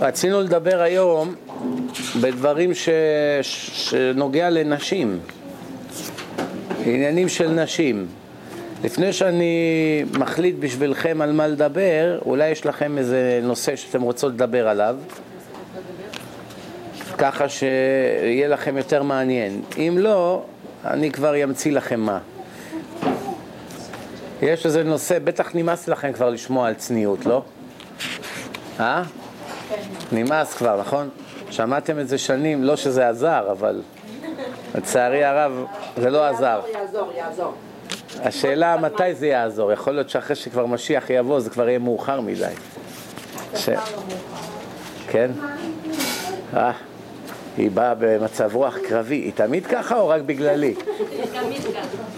רצינו לדבר היום בדברים ש... שנוגע לנשים, עניינים של נשים. לפני שאני מחליט בשבילכם על מה לדבר, אולי יש לכם איזה נושא שאתם רוצות לדבר עליו, ככה שיהיה לכם יותר מעניין. אם לא, אני כבר אמציא לכם מה. יש איזה נושא, בטח נמאס לכם כבר לשמוע על צניעות, לא? אה? נמאס כבר, נכון? שמעתם את זה שנים, לא שזה עזר, אבל לצערי הרב זה לא עזר. יעזור, יעזור. השאלה מתי זה יעזור, יכול להיות שאחרי שכבר משיח יבוא זה כבר יהיה מאוחר מדי. ש... כן? אה, היא באה במצב רוח קרבי, היא תמיד ככה או רק בגללי?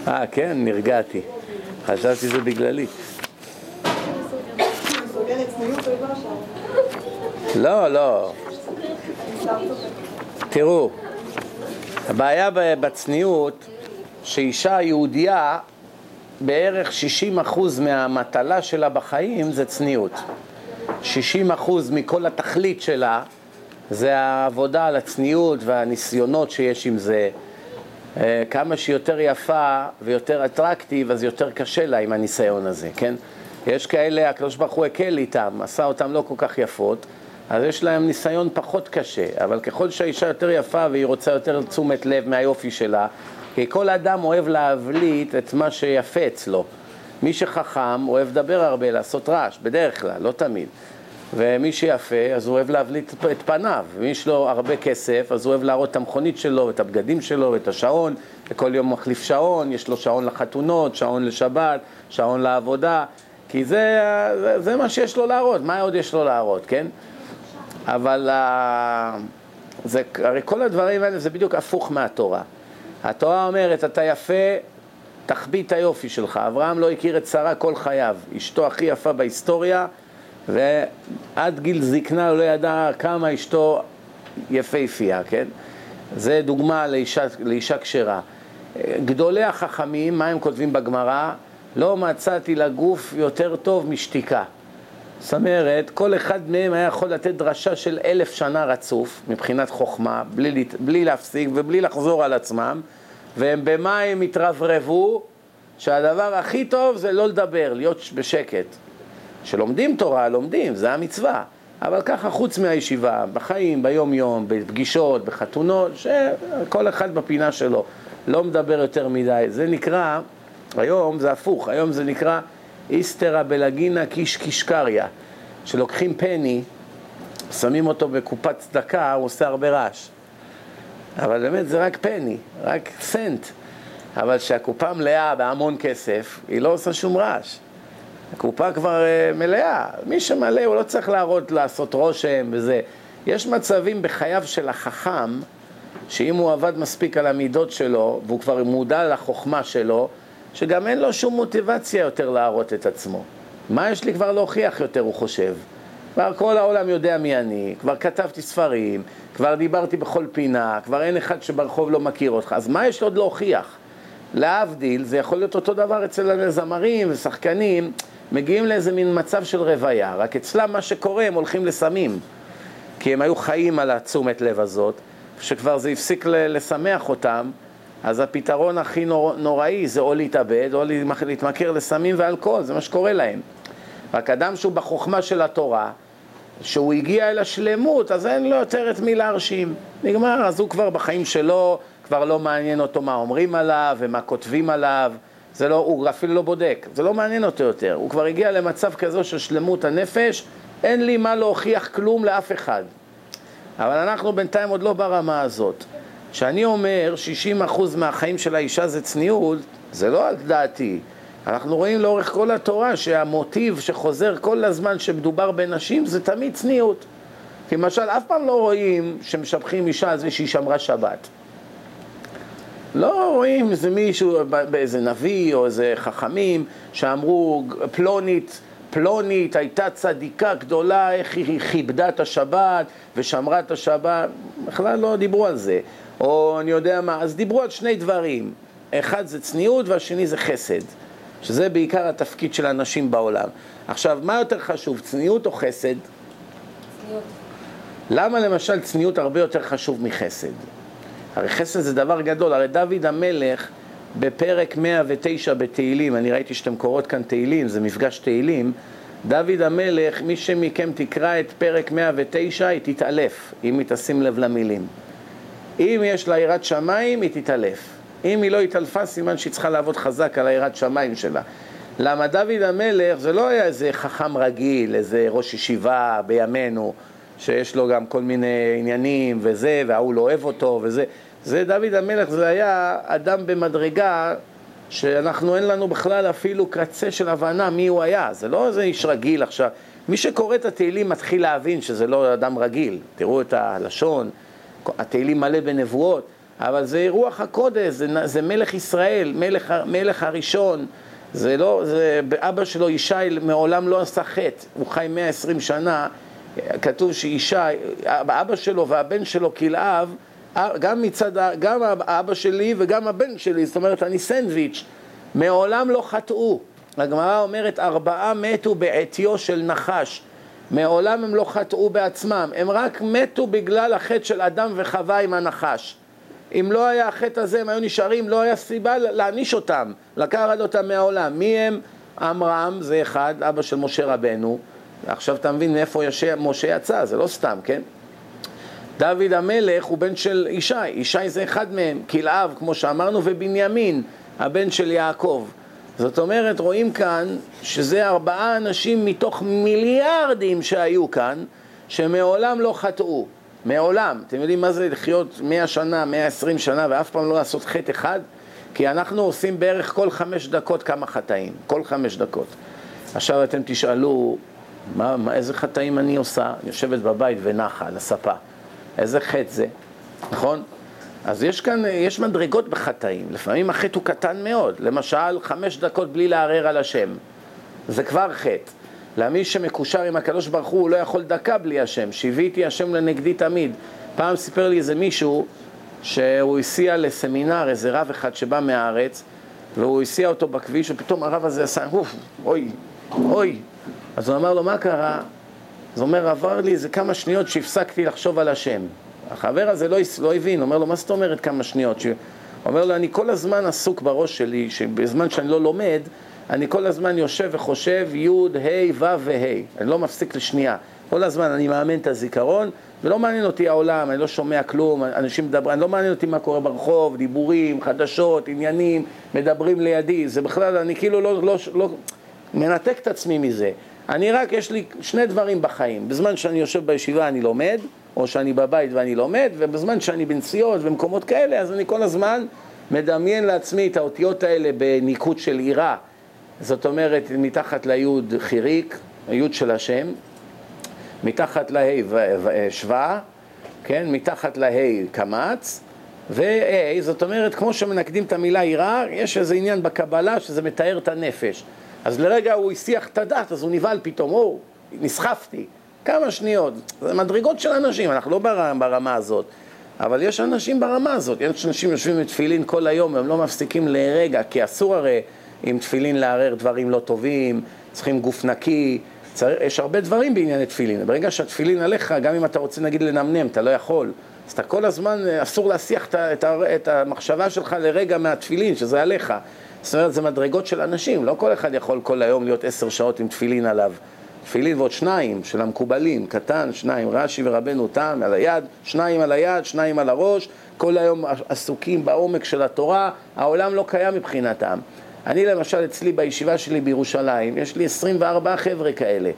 אה, כן, נרגעתי. חשבתי זה בגללי. לא, לא. תראו, הבעיה בצניעות שאישה יהודייה בערך 60% מהמטלה שלה בחיים זה צניעות. 60% מכל התכלית שלה זה העבודה על הצניעות והניסיונות שיש עם זה. אה, כמה שהיא יותר יפה ויותר אטרקטיב, אז יותר קשה לה עם הניסיון הזה, כן? יש כאלה, הקדוש ברוך הוא הקל איתם, עשה אותם לא כל כך יפות, אז יש להם ניסיון פחות קשה, אבל ככל שהאישה יותר יפה והיא רוצה יותר תשומת לב מהיופי שלה, כי כל אדם אוהב להבליט את מה שיפה אצלו. מי שחכם אוהב לדבר הרבה, לעשות רעש, בדרך כלל, לא תמיד. ומי שיפה, אז הוא אוהב להבליט את פניו. ומי יש לו הרבה כסף, אז הוא אוהב להראות את המכונית שלו, את הבגדים שלו, את השעון, וכל יום מחליף שעון, יש לו שעון לחתונות, שעון לשבת, שעון לעבודה, כי זה, זה מה שיש לו להראות, מה עוד יש לו להראות, כן? אבל זה, הרי כל הדברים האלה זה בדיוק הפוך מהתורה. התורה אומרת, אתה יפה, תחביא את היופי שלך. אברהם לא הכיר את שרה כל חייו, אשתו הכי יפה בהיסטוריה, ועד גיל זקנה הוא לא ידע כמה אשתו יפהפייה, כן? זה דוגמה לאישה, לאישה כשרה. גדולי החכמים, מה הם כותבים בגמרא? לא מצאתי לגוף יותר טוב משתיקה. זאת אומרת, כל אחד מהם היה יכול לתת דרשה של אלף שנה רצוף, מבחינת חוכמה, בלי, בלי להפסיק ובלי לחזור על עצמם, ובמה הם התרברבו? שהדבר הכי טוב זה לא לדבר, להיות בשקט. שלומדים תורה, לומדים, זה המצווה. אבל ככה חוץ מהישיבה, בחיים, ביום-יום, בפגישות, בחתונות, שכל אחד בפינה שלו, לא מדבר יותר מדי. זה נקרא, היום זה הפוך, היום זה נקרא איסתרא בלגינה קיש קישקריה, שלוקחים פני, שמים אותו בקופת צדקה, הוא עושה הרבה רעש. אבל באמת זה רק פני, רק סנט. אבל כשהקופה מלאה בהמון כסף, היא לא עושה שום רעש. הקופה כבר uh, מלאה. מי שמלא, הוא לא צריך להראות, לעשות רושם וזה. יש מצבים בחייו של החכם, שאם הוא עבד מספיק על המידות שלו, והוא כבר מודע לחוכמה שלו, שגם אין לו שום מוטיבציה יותר להראות את עצמו. מה יש לי כבר להוכיח יותר, הוא חושב. כבר כל העולם יודע מי אני, כבר כתבתי ספרים, כבר דיברתי בכל פינה, כבר אין אחד שברחוב לא מכיר אותך, אז מה יש עוד להוכיח? להבדיל, זה יכול להיות אותו דבר אצל הזמרים ושחקנים, מגיעים לאיזה מין מצב של רוויה, רק אצלם מה שקורה, הם הולכים לסמים, כי הם היו חיים על התשומת לב הזאת, שכבר זה הפסיק לשמח אותם, אז הפתרון הכי נור, נוראי זה או להתאבד או להתמכר לסמים ואלכוהול, זה מה שקורה להם. רק אדם שהוא בחוכמה של התורה, שהוא הגיע אל השלמות, אז אין לו יותר את מי להרשים. נגמר, אז הוא כבר בחיים שלו, כבר לא מעניין אותו מה אומרים עליו ומה כותבים עליו, זה לא, הוא אפילו לא בודק, זה לא מעניין אותו יותר. הוא כבר הגיע למצב כזו של שלמות הנפש, אין לי מה להוכיח כלום לאף אחד. אבל אנחנו בינתיים עוד לא ברמה הזאת. כשאני אומר 60% מהחיים של האישה זה צניעות, זה לא על דעתי. אנחנו רואים לאורך כל התורה שהמוטיב שחוזר כל הזמן שמדובר בנשים זה תמיד צניעות. למשל, אף פעם לא רואים שמשבחים אישה על זה שהיא שמרה שבת. לא רואים איזה מישהו, באיזה נביא או איזה חכמים שאמרו פלונית, פלונית הייתה צדיקה גדולה, איך היא כיבדה את השבת ושמרה את השבת, בכלל לא דיברו על זה. או אני יודע מה, אז דיברו על שני דברים, אחד זה צניעות והשני זה חסד, שזה בעיקר התפקיד של הנשים בעולם. עכשיו, מה יותר חשוב, צניעות או חסד? צניעות. למה למשל צניעות הרבה יותר חשוב מחסד? הרי חסד זה דבר גדול, הרי דוד המלך בפרק 109 בתהילים, אני ראיתי שאתם קוראות כאן תהילים, זה מפגש תהילים, דוד המלך, מי שמכם תקרא את פרק 109, היא תתעלף, אם היא תשים לב למילים. אם יש לה יראת שמיים, היא תתעלף. אם היא לא התעלפה, סימן שהיא צריכה לעבוד חזק על היראת שמיים שלה. למה דוד המלך זה לא היה איזה חכם רגיל, איזה ראש ישיבה בימינו, שיש לו גם כל מיני עניינים וזה, וההוא לא אוהב אותו וזה. זה דוד המלך, זה היה אדם במדרגה שאנחנו אין לנו בכלל אפילו קצה של הבנה מי הוא היה. זה לא איזה איש רגיל עכשיו. מי שקורא את התהילים מתחיל להבין שזה לא אדם רגיל. תראו את הלשון, התהילים מלא בנבואות, אבל זה רוח הקודש, זה, זה מלך ישראל, מלך, מלך הראשון. זה לא, זה, אבא שלו ישי מעולם לא עשה חטא, הוא חי 120 שנה, כתוב שישי, אבא שלו והבן שלו כלאב, גם מצד, גם אבא שלי וגם הבן שלי, זאת אומרת אני סנדוויץ', מעולם לא חטאו. הגמרא אומרת ארבעה מתו בעטיו של נחש, מעולם הם לא חטאו בעצמם, הם רק מתו בגלל החטא של אדם וחווה עם הנחש. אם לא היה החטא הזה, הם היו נשארים, לא היה סיבה להעניש אותם, לקחת אותם מהעולם. מי הם? עמרם זה אחד, אבא של משה רבנו. עכשיו אתה מבין מאיפה משה יצא, זה לא סתם, כן? דוד המלך הוא בן של ישי, ישי זה אחד מהם, כלאב, כמו שאמרנו, ובנימין, הבן של יעקב. זאת אומרת, רואים כאן שזה ארבעה אנשים מתוך מיליארדים שהיו כאן, שמעולם לא חטאו. מעולם. אתם יודעים מה זה לחיות מאה שנה, מאה עשרים שנה ואף פעם לא לעשות חטא אחד? כי אנחנו עושים בערך כל חמש דקות כמה חטאים, כל חמש דקות. עכשיו אתם תשאלו, מה, מה, איזה חטאים אני עושה? יושבת בבית ונחה על הספה. איזה חטא זה, נכון? אז יש כאן, יש מדרגות בחטאים. לפעמים החטא הוא קטן מאוד. למשל, חמש דקות בלי לערער על השם. זה כבר חטא. למי שמקושר עם הקדוש ברוך הוא, הוא לא יכול דקה בלי השם. שיוויתי השם לנגדי תמיד. פעם סיפר לי איזה מישהו שהוא הסיע לסמינר איזה רב אחד שבא מהארץ, והוא הסיע אותו בכביש, ופתאום הרב הזה עשה, אוף, אוי, אוי. אז הוא אמר לו, מה קרה? אז הוא אומר, עבר לי איזה כמה שניות שהפסקתי לחשוב על השם. החבר הזה לא, לא הבין, אומר לו, מה זאת אומרת כמה שניות? ש... אומר לו, אני כל הזמן עסוק בראש שלי, שבזמן שאני לא לומד, אני כל הזמן יושב וחושב י', ה', ו' וה', אני לא מפסיק לשנייה. כל הזמן אני מאמן את הזיכרון, ולא מעניין אותי העולם, אני לא שומע כלום, אנשים מדברים, לא מעניין אותי מה קורה ברחוב, דיבורים, חדשות, עניינים, מדברים לידי, זה בכלל, אני כאילו לא, לא, לא מנתק את עצמי מזה. אני רק, יש לי שני דברים בחיים, בזמן שאני יושב בישיבה אני לומד, או שאני בבית ואני לומד, ובזמן שאני בנסיעות ומקומות כאלה, אז אני כל הזמן מדמיין לעצמי את האותיות האלה בניקוד של עירה. זאת אומרת, מתחת ליוד חיריק, היוד של השם, מתחת להי שווה, כן, מתחת להי קמץ, ו-A, זאת אומרת, כמו שמנקדים את המילה עירה, יש איזה עניין בקבלה שזה מתאר את הנפש. אז לרגע הוא הסיח את הדת, אז הוא נבהל פתאום, או, נסחפתי. כמה שניות. זה מדרגות של אנשים, אנחנו לא ברמה הזאת. אבל יש אנשים ברמה הזאת, יש אנשים יושבים עם תפילין כל היום, הם לא מפסיקים לרגע, כי אסור הרי עם תפילין לערער דברים לא טובים, צריכים גוף נקי, צריך, יש הרבה דברים בענייני תפילין. ברגע שהתפילין עליך, גם אם אתה רוצה נגיד לנמנם, אתה לא יכול. אז אתה כל הזמן, אסור להסיח את, את, את המחשבה שלך לרגע מהתפילין, שזה עליך. זאת אומרת, זה מדרגות של אנשים, לא כל אחד יכול כל היום להיות עשר שעות עם תפילין עליו. תפילין ועוד שניים של המקובלים, קטן, שניים, רש"י ורבנו תם על היד, שניים על היד, שניים על הראש, כל היום עסוקים בעומק של התורה, העולם לא קיים מבחינתם. אני למשל אצלי בישיבה שלי בירושלים, יש לי 24 חבר'ה כאלה,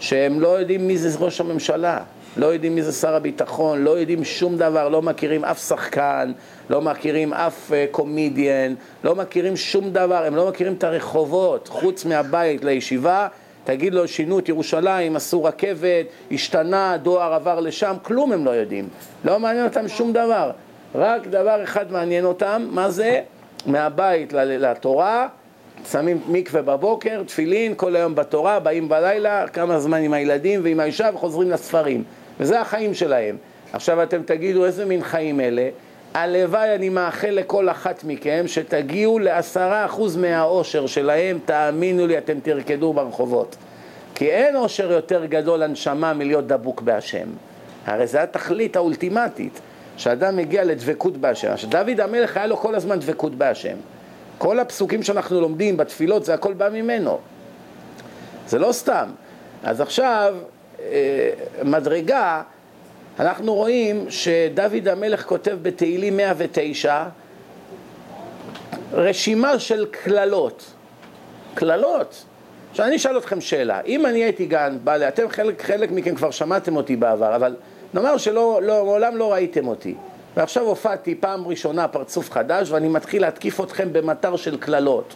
שהם לא יודעים מי זה ראש הממשלה, לא יודעים מי זה שר הביטחון, לא יודעים שום דבר, לא מכירים אף שחקן, לא מכירים אף uh, קומדיאן, לא מכירים שום דבר, הם לא מכירים את הרחובות, חוץ מהבית לישיבה, תגיד לו, שינו את ירושלים, עשו רכבת, השתנה, דואר עבר לשם, כלום הם לא יודעים. לא מעניין אותם שום דבר. רק דבר אחד מעניין אותם, מה זה? מהבית לתורה, שמים מקווה בבוקר, תפילין, כל היום בתורה, באים בלילה, כמה זמן עם הילדים ועם האישה וחוזרים לספרים. וזה החיים שלהם. עכשיו אתם תגידו, איזה מין חיים אלה? הלוואי אני מאחל לכל אחת מכם שתגיעו לעשרה אחוז מהאושר שלהם, תאמינו לי, אתם תרקדו ברחובות. כי אין אושר יותר גדול לנשמה מלהיות דבוק בהשם. הרי זו התכלית האולטימטית, שאדם מגיע לדבקות בהשם. שדוד המלך היה לו כל הזמן דבקות בהשם. כל הפסוקים שאנחנו לומדים בתפילות, זה הכל בא ממנו. זה לא סתם. אז עכשיו, אה, מדרגה, אנחנו רואים שדוד המלך כותב בתהילים 109 רשימה של קללות. קללות. עכשיו אני אשאל אתכם שאלה, אם אני הייתי גן, בעלי, אתם חלק, חלק מכם כבר שמעתם אותי בעבר, אבל נאמר שלא, לא, מעולם לא ראיתם אותי, ועכשיו הופעתי פעם ראשונה פרצוף חדש ואני מתחיל להתקיף אתכם במטר של קללות.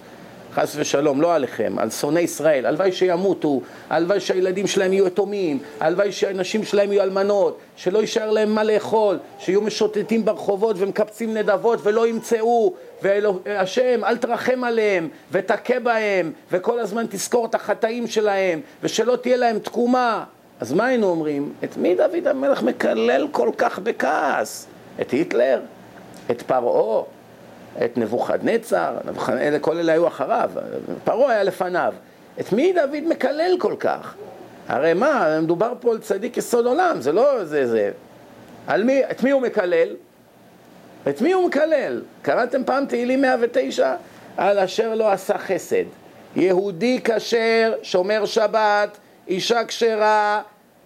חס ושלום, לא עליכם, על שונאי ישראל, הלוואי שימותו, הלוואי שהילדים שלהם יהיו יתומים, הלוואי שהנשים שלהם יהיו אלמנות, שלא יישאר להם מה לאכול, שיהיו משוטטים ברחובות ומקבצים נדבות ולא ימצאו, והשם אל תרחם עליהם ותכה בהם וכל הזמן תזכור את החטאים שלהם ושלא תהיה להם תקומה. אז מה היינו אומרים? את מי דוד המלך מקלל כל כך בכעס? את היטלר? את פרעה? את נבוכדנצר, כל אלה היו אחריו, פרעה היה לפניו. את מי דוד מקלל כל כך? הרי מה, מדובר פה על צדיק יסוד עולם, זה לא זה זה. על מי, את מי הוא מקלל? את מי הוא מקלל? קראתם פעם תהילים 109? על אשר לא עשה חסד. יהודי כשר, שומר שבת, אישה כשרה,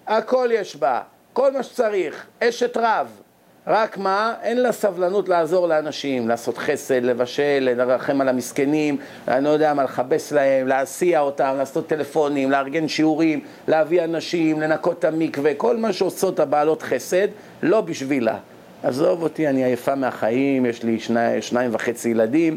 הכל יש בה, כל מה שצריך, אשת רב. רק מה, אין לה סבלנות לעזור לאנשים, לעשות חסד, לבשל, לרחם על המסכנים, אני לא יודע מה, לכבס להם, להסיע אותם, לעשות טלפונים, לארגן שיעורים, להביא אנשים, לנקות את המקווה, כל מה שעושות הבעלות חסד, לא בשבילה. עזוב אותי, אני עייפה מהחיים, יש לי שני, שניים וחצי ילדים,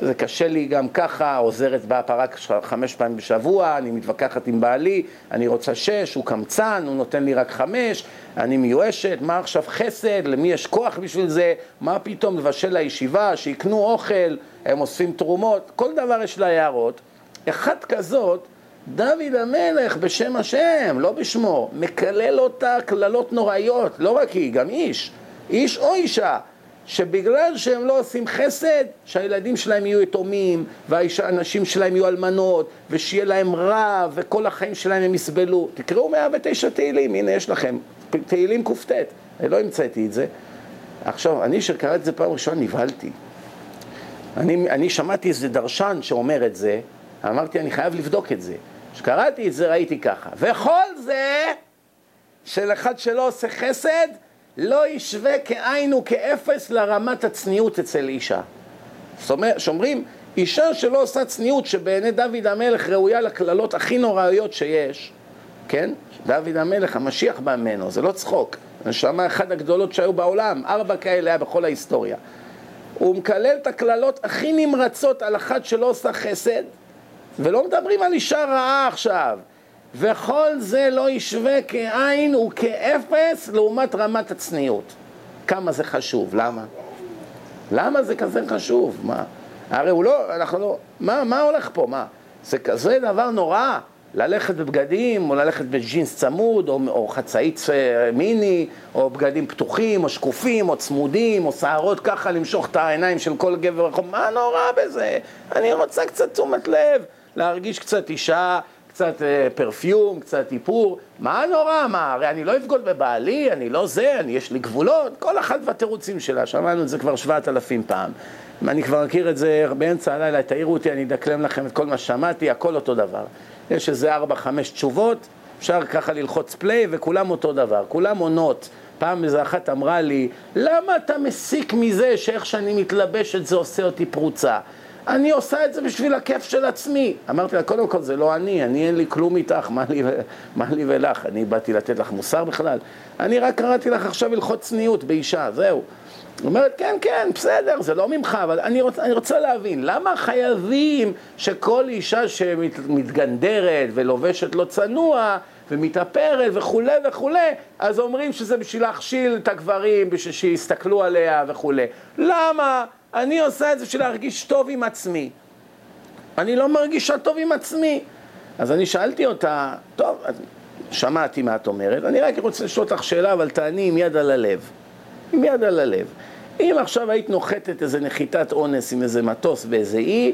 זה קשה לי גם ככה, עוזרת באה רק חמש פעמים בשבוע, אני מתווכחת עם בעלי, אני רוצה שש, הוא קמצן, הוא נותן לי רק חמש, אני מיואשת, מה עכשיו חסד, למי יש כוח בשביל זה, מה פתאום לבשל לישיבה, שיקנו אוכל, הם אוספים תרומות, כל דבר יש לה הערות. אחת כזאת, דוד המלך בשם השם, לא בשמו, מקלל אותה קללות נוראיות, לא רק היא, גם איש, איש או אישה. שבגלל שהם לא עושים חסד, שהילדים שלהם יהיו יתומים, והאנשים שלהם יהיו אלמנות, ושיהיה להם רע, וכל החיים שלהם הם יסבלו. תקראו 109 תהילים, הנה יש לכם, תהילים קט, לא המצאתי את זה. עכשיו, אני שקראתי את זה פעם ראשונה נבהלתי. אני, אני שמעתי איזה דרשן שאומר את זה, אמרתי, אני חייב לבדוק את זה. כשקראתי את זה ראיתי ככה, וכל זה של אחד שלא עושה חסד, לא ישווה כאין וכאפס לרמת הצניעות אצל אישה. זאת שאומרים, אישה שלא עושה צניעות, שבעיני דוד המלך ראויה לקללות הכי נוראיות שיש, כן? דוד המלך, המשיח בא ממנו, זה לא צחוק. הנשמה אחת הגדולות שהיו בעולם, ארבע כאלה היה בכל ההיסטוריה. הוא מקלל את הקללות הכי נמרצות על אחת שלא עושה חסד, ולא מדברים על אישה רעה עכשיו. וכל זה לא ישווה כעין וכאפס לעומת רמת הצניעות. כמה זה חשוב, למה? למה זה כזה חשוב? מה? הרי הוא לא, אנחנו לא, מה, מה הולך פה? מה? זה כזה דבר נורא, ללכת בבגדים, או ללכת בג'ינס צמוד, או, או חצאית אה, מיני, או בגדים פתוחים, או שקופים, או צמודים, או שערות ככה, למשוך את העיניים של כל גבר מה נורא בזה? אני רוצה קצת תשומת לב, להרגיש קצת אישה קצת אה, פרפיום, קצת איפור, מה נורא, מה, הרי אני לא אבגוד בבעלי, אני לא זה, אני, יש לי גבולות, כל אחת והתירוצים שלה, שמענו את זה כבר שבעת אלפים פעם. אני כבר מכיר את זה באמצע הלילה, תעירו אותי, אני אדקלם לכם את כל מה ששמעתי, הכל אותו דבר. יש איזה ארבע, חמש תשובות, אפשר ככה ללחוץ פליי וכולם אותו דבר, כולם עונות. פעם איזה אחת אמרה לי, למה אתה מסיק מזה שאיך שאני מתלבשת זה עושה אותי פרוצה? אני עושה את זה בשביל הכיף של עצמי. אמרתי לה, קודם כל זה לא אני, אני אין לי כלום איתך, מה לי, מה לי ולך? אני באתי לתת לך מוסר בכלל? אני רק קראתי לך עכשיו הלכות צניעות באישה, זהו. היא אומרת, כן, כן, בסדר, זה לא ממך, אבל אני, רוצ, אני רוצה להבין, למה חייבים שכל אישה שמתגנדרת ולובשת לא צנוע ומתאפרת וכולי וכולי, אז אומרים שזה בשביל להכשיל את הגברים, בשביל שיסתכלו עליה וכולי. למה? אני עושה את זה בשביל להרגיש טוב עם עצמי. אני לא מרגישה טוב עם עצמי. אז אני שאלתי אותה, טוב, שמעתי מה את אומרת, אני רק רוצה לשאול אותך שאלה, אבל תעני עם יד על הלב. עם יד על הלב. אם עכשיו היית נוחתת איזה נחיתת אונס עם איזה מטוס באיזה אי,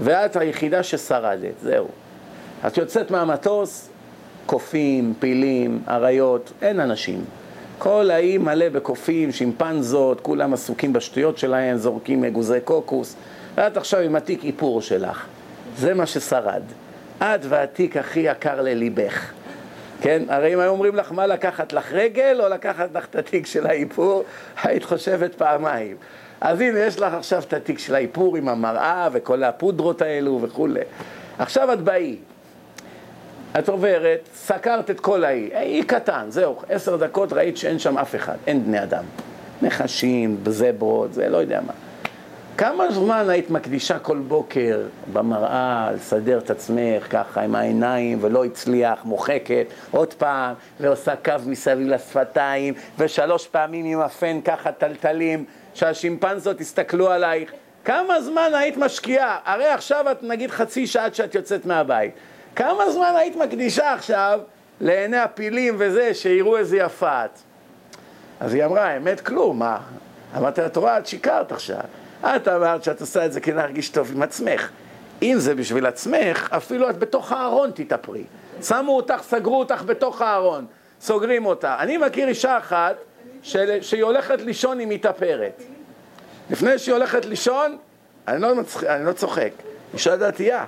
ואת היחידה ששרדת, זהו. את יוצאת מהמטוס, קופים, פילים, אריות, אין אנשים. כל האי מלא בקופים, שימפנזות, כולם עסוקים בשטויות שלהם, זורקים אגוזי קוקוס. ואת עכשיו עם התיק איפור שלך. זה מה ששרד. את והתיק הכי יקר לליבך. כן? הרי אם היו אומרים לך מה לקחת לך רגל או לקחת לך את התיק של האיפור, היית חושבת פעמיים. אז הנה, יש לך עכשיו את התיק של האיפור עם המראה וכל הפודרות האלו וכולי. עכשיו את באי. את עוברת, סקרת את כל האי, אי קטן, זהו, עשר דקות ראית שאין שם אף אחד, אין בני אדם. נחשים, זברות, זה לא יודע מה. כמה זמן היית מקדישה כל בוקר במראה לסדר את עצמך ככה עם העיניים ולא הצליח, מוחקת עוד פעם ועושה קו מסביב לשפתיים ושלוש פעמים עם הפן ככה טלטלים שהשימפנזות יסתכלו עלייך כמה זמן היית משקיעה? הרי עכשיו את נגיד חצי שעה עד שאת יוצאת מהבית כמה זמן היית מקדישה עכשיו לעיני הפילים וזה שיראו איזה יפה את? אז היא אמרה, האמת כלום, מה? אמרתי לה, את רואה, את שיקרת עכשיו את אמרת שאת עושה את זה כדי להרגיש טוב עם עצמך. אם זה בשביל עצמך, אפילו את בתוך הארון תתאפרי. שמו אותך, סגרו אותך בתוך הארון, סוגרים אותה. אני מכיר אישה אחת של... שהיא הולכת לישון, היא מתאפרת. לפני שהיא הולכת לישון, אני לא, מצח... אני לא צוחק, אישה דתייה.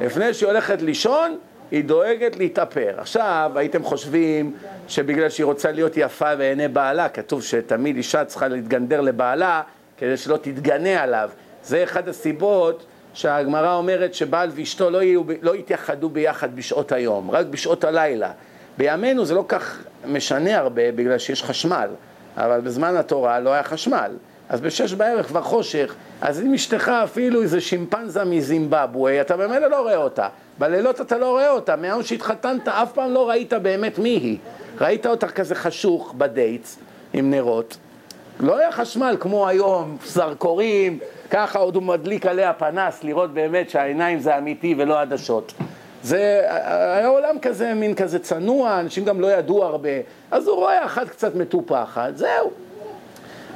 לפני שהיא הולכת לישון, היא דואגת להתאפר. עכשיו, הייתם חושבים שבגלל שהיא רוצה להיות יפה בעיני בעלה, כתוב שתמיד אישה צריכה להתגנדר לבעלה, כדי שלא תתגנה עליו. זה אחד הסיבות שהגמרא אומרת שבעל ואשתו לא, יהיו, לא יתייחדו ביחד בשעות היום, רק בשעות הלילה. בימינו זה לא כך משנה הרבה בגלל שיש חשמל, אבל בזמן התורה לא היה חשמל. אז בשש בערב כבר חושך, אז אם אשתך אפילו איזה שימפנזה מזימבבואה, אתה במילא לא רואה אותה. בלילות אתה לא רואה אותה, מהיום שהתחתנת אף פעם לא ראית באמת מי היא. ראית אותה כזה חשוך בדייטס עם נרות, לא היה חשמל כמו היום, זרקורים, ככה עוד הוא מדליק עליה פנס, לראות באמת שהעיניים זה אמיתי ולא עדשות. זה היה עולם כזה, מין כזה צנוע, אנשים גם לא ידעו הרבה, אז הוא רואה אחת קצת מטופחת, זהו.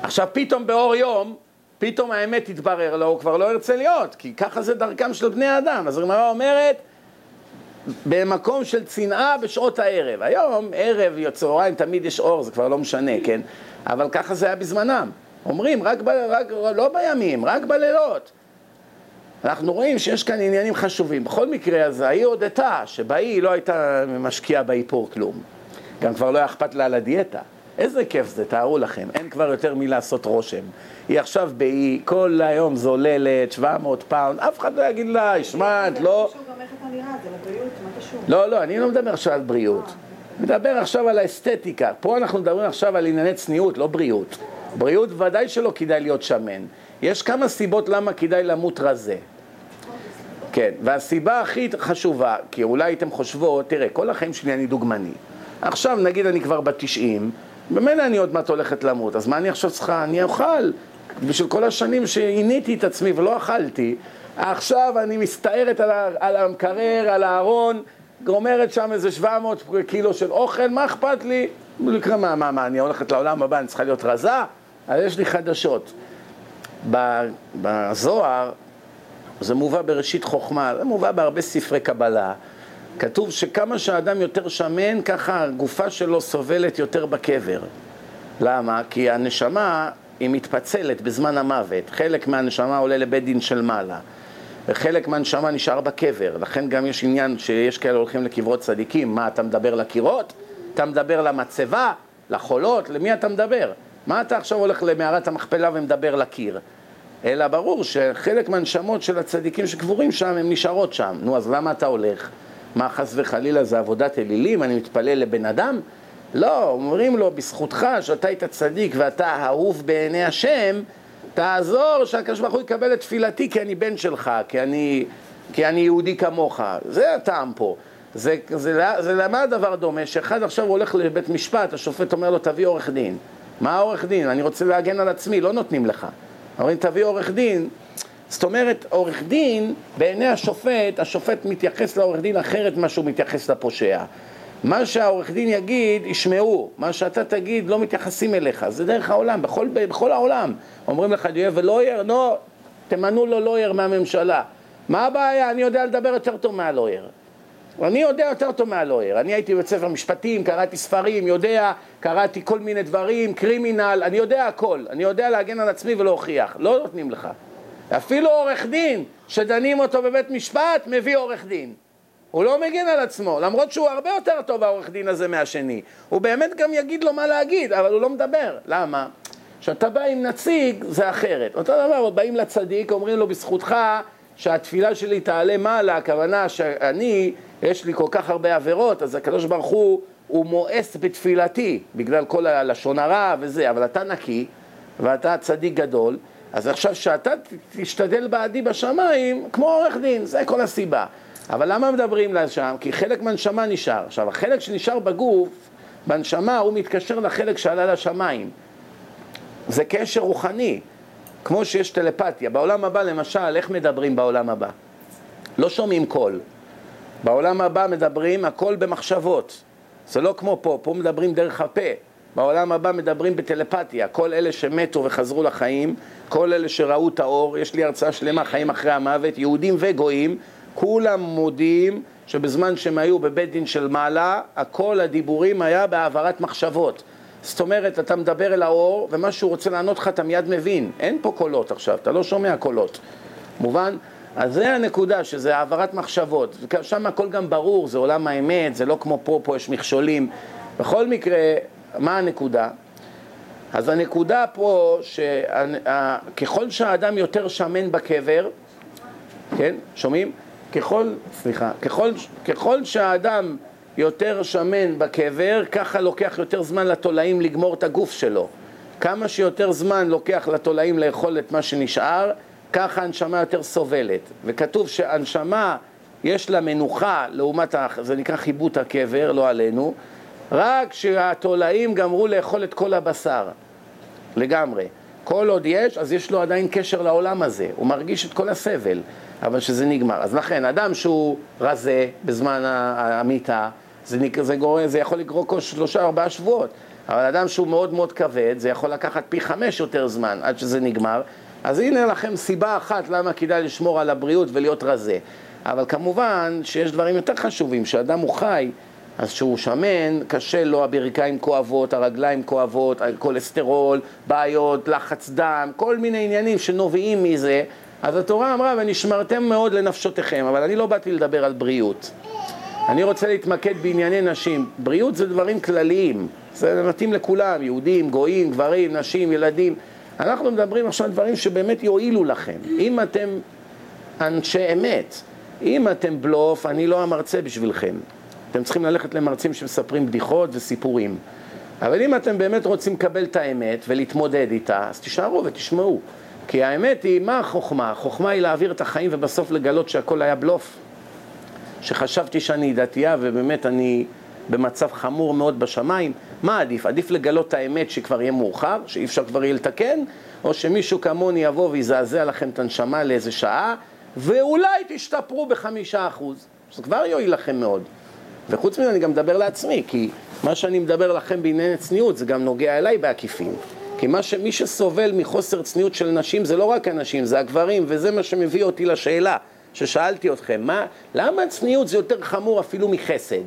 עכשיו פתאום באור יום, פתאום האמת תתברר לו, הוא כבר לא ירצה להיות, כי ככה זה דרכם של בני אדם. אז הגמרא אומרת, במקום של צנעה בשעות הערב. היום, ערב, צהריים, תמיד יש אור, זה כבר לא משנה, כן? אבל ככה זה היה בזמנם. אומרים, רק, ב, רק לא בימים, רק בלילות. אנחנו רואים שיש כאן עניינים חשובים. בכל מקרה, אז ההיא הודתה שבהיא לא הייתה משקיעה באיפור כלום. גם כבר לא היה אכפת לה על הדיאטה. איזה כיף זה, תארו לכם, אין כבר יותר מלעשות רושם. היא עכשיו באי, כל היום זוללת, 700 פאונד, אף אחד לא יגיד לה, שמע, את לא... לא, לא, אני לא מדבר עכשיו על בריאות. מדבר עכשיו על האסתטיקה. פה אנחנו מדברים עכשיו על ענייני צניעות, לא בריאות. בריאות ודאי שלא כדאי להיות שמן. יש כמה סיבות למה כדאי למות רזה. כן, והסיבה הכי חשובה, כי אולי הייתם חושבות, תראה, כל החיים שלי אני דוגמני. עכשיו נגיד אני כבר בת 90, במילא אני עוד מעט הולכת למות, אז מה אני עכשיו צריכה? אני אוכל. בשביל כל השנים שעיניתי את עצמי ולא אכלתי, עכשיו אני מסתערת על המקרר, על הארון, גומרת שם איזה 700 קילו של אוכל, מה אכפת לי? לקרוא מה, מה, מה, אני הולכת לעולם הבא, אני צריכה להיות רזה? אז יש לי חדשות. בזוהר, זה מובא בראשית חוכמה, זה מובא בהרבה ספרי קבלה. כתוב שכמה שהאדם יותר שמן, ככה הגופה שלו סובלת יותר בקבר. למה? כי הנשמה היא מתפצלת בזמן המוות. חלק מהנשמה עולה לבית דין של מעלה. וחלק מהנשמה נשאר בקבר, לכן גם יש עניין שיש כאלה הולכים לקברות צדיקים, מה אתה מדבר לקירות? אתה מדבר למצבה, לחולות, למי אתה מדבר? מה אתה עכשיו הולך למערת המכפלה ומדבר לקיר? אלא ברור שחלק מהנשמות של הצדיקים שקבורים שם, הן נשארות שם. נו, אז למה אתה הולך? מה, חס וחלילה זה עבודת אלילים? אני מתפלל לבן אדם? לא, אומרים לו, בזכותך שאתה היית צדיק ואתה אהוב בעיני השם, תעזור שהקדוש ברוך הוא יקבל את תפילתי כי אני בן שלך, כי אני, כי אני יהודי כמוך. זה הטעם פה. זה, זה, זה למה הדבר דומה? שאחד עכשיו הולך לבית משפט, השופט אומר לו תביא עורך דין. מה עורך דין? אני רוצה להגן על עצמי, לא נותנים לך. אומרים תביא עורך דין. זאת אומרת, עורך דין, בעיני השופט, השופט מתייחס לעורך דין אחרת ממה שהוא מתייחס לפושע. מה שהעורך דין יגיד, ישמעו. מה שאתה תגיד, לא מתייחסים אליך. זה דרך העולם, בכל, בכל העולם. אומרים לך, יהיה ולויר, נו, תמנו לו לויר מהממשלה. מה הבעיה? אני יודע לדבר יותר טוב מהלויר. אני יודע יותר טוב מהלוער. אני הייתי בבית ספר משפטים, קראתי ספרים, יודע, קראתי כל מיני דברים, קרימינל, אני יודע הכל. אני יודע להגן על עצמי ולהוכיח. לא נותנים לך. אפילו עורך דין, שדנים אותו בבית משפט, מביא עורך דין. הוא לא מגן על עצמו, למרות שהוא הרבה יותר טוב העורך דין הזה מהשני. הוא באמת גם יגיד לו מה להגיד, אבל הוא לא מדבר. למה? כשאתה בא עם נציג, זה אחרת. אותו דבר, באים לצדיק, אומרים לו, בזכותך שהתפילה שלי תעלה מעלה, הכוונה שאני, יש לי כל כך הרבה עבירות, אז הקדוש ברוך הוא, הוא מואס בתפילתי, בגלל כל הלשון הרע וזה, אבל אתה נקי, ואתה צדיק גדול, אז עכשיו שאתה תשתדל בעדי בשמיים, כמו עורך דין, זה כל הסיבה. אבל למה מדברים לשם? כי חלק מהנשמה נשאר. עכשיו, החלק שנשאר בגוף, בנשמה, הוא מתקשר לחלק שעלה לשמיים. זה קשר רוחני, כמו שיש טלפתיה. בעולם הבא, למשל, איך מדברים בעולם הבא? לא שומעים קול. בעולם הבא מדברים הכל במחשבות. זה לא כמו פה, פה מדברים דרך הפה. בעולם הבא מדברים בטלפתיה. כל אלה שמתו וחזרו לחיים, כל אלה שראו את האור, יש לי הרצאה שלמה, חיים אחרי המוות, יהודים וגויים, כולם מודים שבזמן שהם היו בבית דין של מעלה, הכל הדיבורים היה בהעברת מחשבות. זאת אומרת, אתה מדבר אל האור, ומה שהוא רוצה לענות לך אתה מיד מבין. אין פה קולות עכשיו, אתה לא שומע קולות. מובן? אז זה הנקודה, שזה העברת מחשבות. שם הכל גם ברור, זה עולם האמת, זה לא כמו פה, פה יש מכשולים. בכל מקרה, מה הנקודה? אז הנקודה פה, שככל שהאדם יותר שמן בקבר, כן, שומעים? ככל, סליחה, ככל, ככל שהאדם יותר שמן בקבר, ככה לוקח יותר זמן לתולעים לגמור את הגוף שלו. כמה שיותר זמן לוקח לתולעים לאכול את מה שנשאר, ככה הנשמה יותר סובלת. וכתוב שהנשמה יש לה מנוחה לעומת, זה נקרא חיבוט הקבר, לא עלינו, רק כשהתולעים גמרו לאכול את כל הבשר, לגמרי. כל עוד יש, אז יש לו עדיין קשר לעולם הזה, הוא מרגיש את כל הסבל. אבל שזה נגמר. אז לכן, אדם שהוא רזה בזמן המיטה, זה, זה, גור, זה יכול לגרור כל שלושה ארבעה שבועות. אבל אדם שהוא מאוד מאוד כבד, זה יכול לקחת פי חמש יותר זמן עד שזה נגמר. אז הנה לכם סיבה אחת למה כדאי לשמור על הבריאות ולהיות רזה. אבל כמובן שיש דברים יותר חשובים, שאדם הוא חי, אז כשהוא שמן, קשה לו, הברכיים כואבות, הרגליים כואבות, כולסטרול, בעיות, לחץ דם, כל מיני עניינים שנובעים מזה, אז התורה אמרה, ונשמרתם מאוד לנפשותיכם, אבל אני לא באתי לדבר על בריאות. אני רוצה להתמקד בענייני נשים. בריאות זה דברים כלליים, זה מתאים לכולם, יהודים, גויים, גברים, נשים, ילדים. אנחנו מדברים עכשיו על דברים שבאמת יועילו לכם. אם אתם אנשי אמת, אם אתם בלוף, אני לא המרצה בשבילכם. אתם צריכים ללכת למרצים שמספרים בדיחות וסיפורים. אבל אם אתם באמת רוצים לקבל את האמת ולהתמודד איתה, אז תישארו ותשמעו. כי האמת היא, מה החוכמה? החוכמה היא להעביר את החיים ובסוף לגלות שהכל היה בלוף. שחשבתי שאני דתייה ובאמת אני במצב חמור מאוד בשמיים. מה עדיף? עדיף לגלות את האמת שכבר יהיה מאוחר, שאי אפשר כבר יהיה לתקן, או שמישהו כמוני יבוא ויזעזע לכם את הנשמה לאיזה שעה, ואולי תשתפרו בחמישה אחוז. זה כבר יועיל לכם מאוד. וחוץ מזה אני גם מדבר לעצמי, כי מה שאני מדבר לכם בענייני צניעות זה גם נוגע אליי בעקיפין. כי ש... מי שסובל מחוסר צניעות של נשים זה לא רק הנשים, זה הגברים, וזה מה שמביא אותי לשאלה ששאלתי אתכם, מה, למה צניעות זה יותר חמור אפילו מחסד?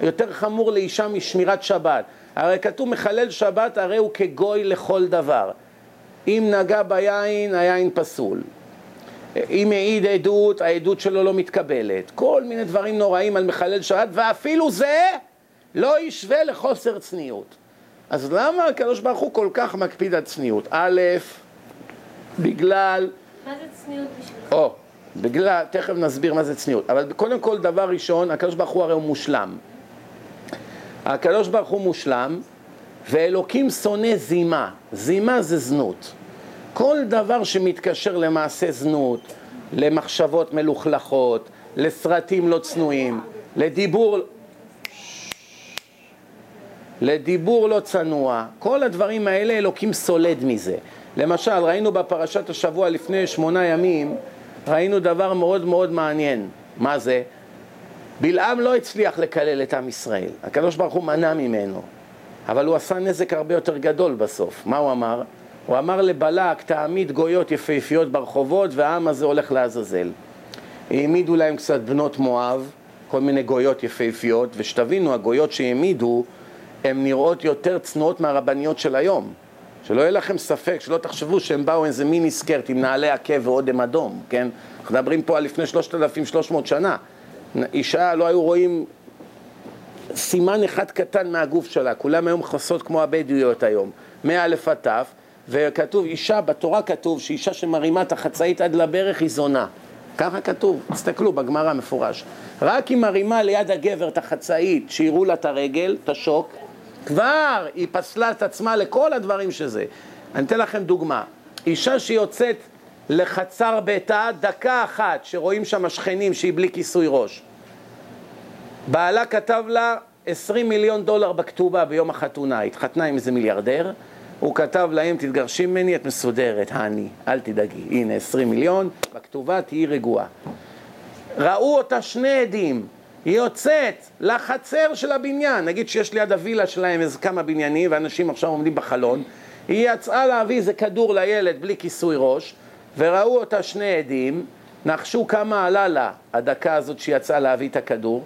יותר חמור לאישה משמירת שבת. הרי כתוב מחלל שבת הרי הוא כגוי לכל דבר. אם נגע ביין, היין פסול. אם העיד עדות, העדות שלו לא מתקבלת. כל מיני דברים נוראים על מחלל שבת, ואפילו זה לא ישווה לחוסר צניעות. אז למה הקדוש ברוך הוא כל כך מקפיד על צניעות? א', בגלל... מה זה צניעות בשבילך? או, בגלל, תכף נסביר מה זה צניעות. אבל קודם כל, דבר ראשון, הקדוש ברוך הוא הרי הוא מושלם. הקדוש ברוך הוא מושלם, ואלוקים שונא זימה. זימה זה זנות. כל דבר שמתקשר למעשה זנות, למחשבות מלוכלכות, לסרטים לא צנועים, לדיבור... לדיבור לא צנוע, כל הדברים האלה אלוקים סולד מזה. למשל, ראינו בפרשת השבוע לפני שמונה ימים, ראינו דבר מאוד מאוד מעניין. מה זה? בלעם לא הצליח לקלל את עם ישראל, הקדוש ברוך הוא מנע ממנו, אבל הוא עשה נזק הרבה יותר גדול בסוף. מה הוא אמר? הוא אמר לבלק, תעמיד גויות יפהפיות ברחובות והעם הזה הולך לעזאזל. העמידו להם קצת בנות מואב, כל מיני גויות יפהפיות, ושתבינו, הגויות שהעמידו, הן נראות יותר צנועות מהרבניות של היום. שלא יהיה לכם ספק, שלא תחשבו שהם באו איזה מיני סקרט עם נעלי עקב ואודם אדום, כן? אנחנו מדברים פה על לפני 3,300 שנה. אישה, לא היו רואים סימן אחד קטן מהגוף שלה, כולם היו מכסות כמו הבדואיות היום, מא' עד ת', וכתוב, אישה, בתורה כתוב שאישה שמרימה את החצאית עד לברך היא זונה. ככה כתוב, תסתכלו בגמרא מפורש. רק אם מרימה ליד הגבר את החצאית, שיראו לה את הרגל, את השוק, כבר היא פסלה את עצמה לכל הדברים שזה. אני אתן לכם דוגמה. אישה שיוצאת לחצר ביתה, דקה אחת, שרואים שם שכנים שהיא בלי כיסוי ראש. בעלה כתב לה 20 מיליון דולר בכתובה ביום החתונה, התחתנה עם איזה מיליארדר, הוא כתב להם, תתגרשי ממני, את מסודרת, האני, אל תדאגי, הנה 20 מיליון, בכתובה תהיי רגועה. ראו אותה שני עדים, היא יוצאת לחצר של הבניין, נגיד שיש ליד הווילה שלהם איזה כמה בניינים ואנשים עכשיו עומדים בחלון, היא יצאה להביא איזה כדור לילד בלי כיסוי ראש, וראו אותה שני עדים, נחשו כמה עלה לה הדקה הזאת שהיא יצאה להביא את הכדור,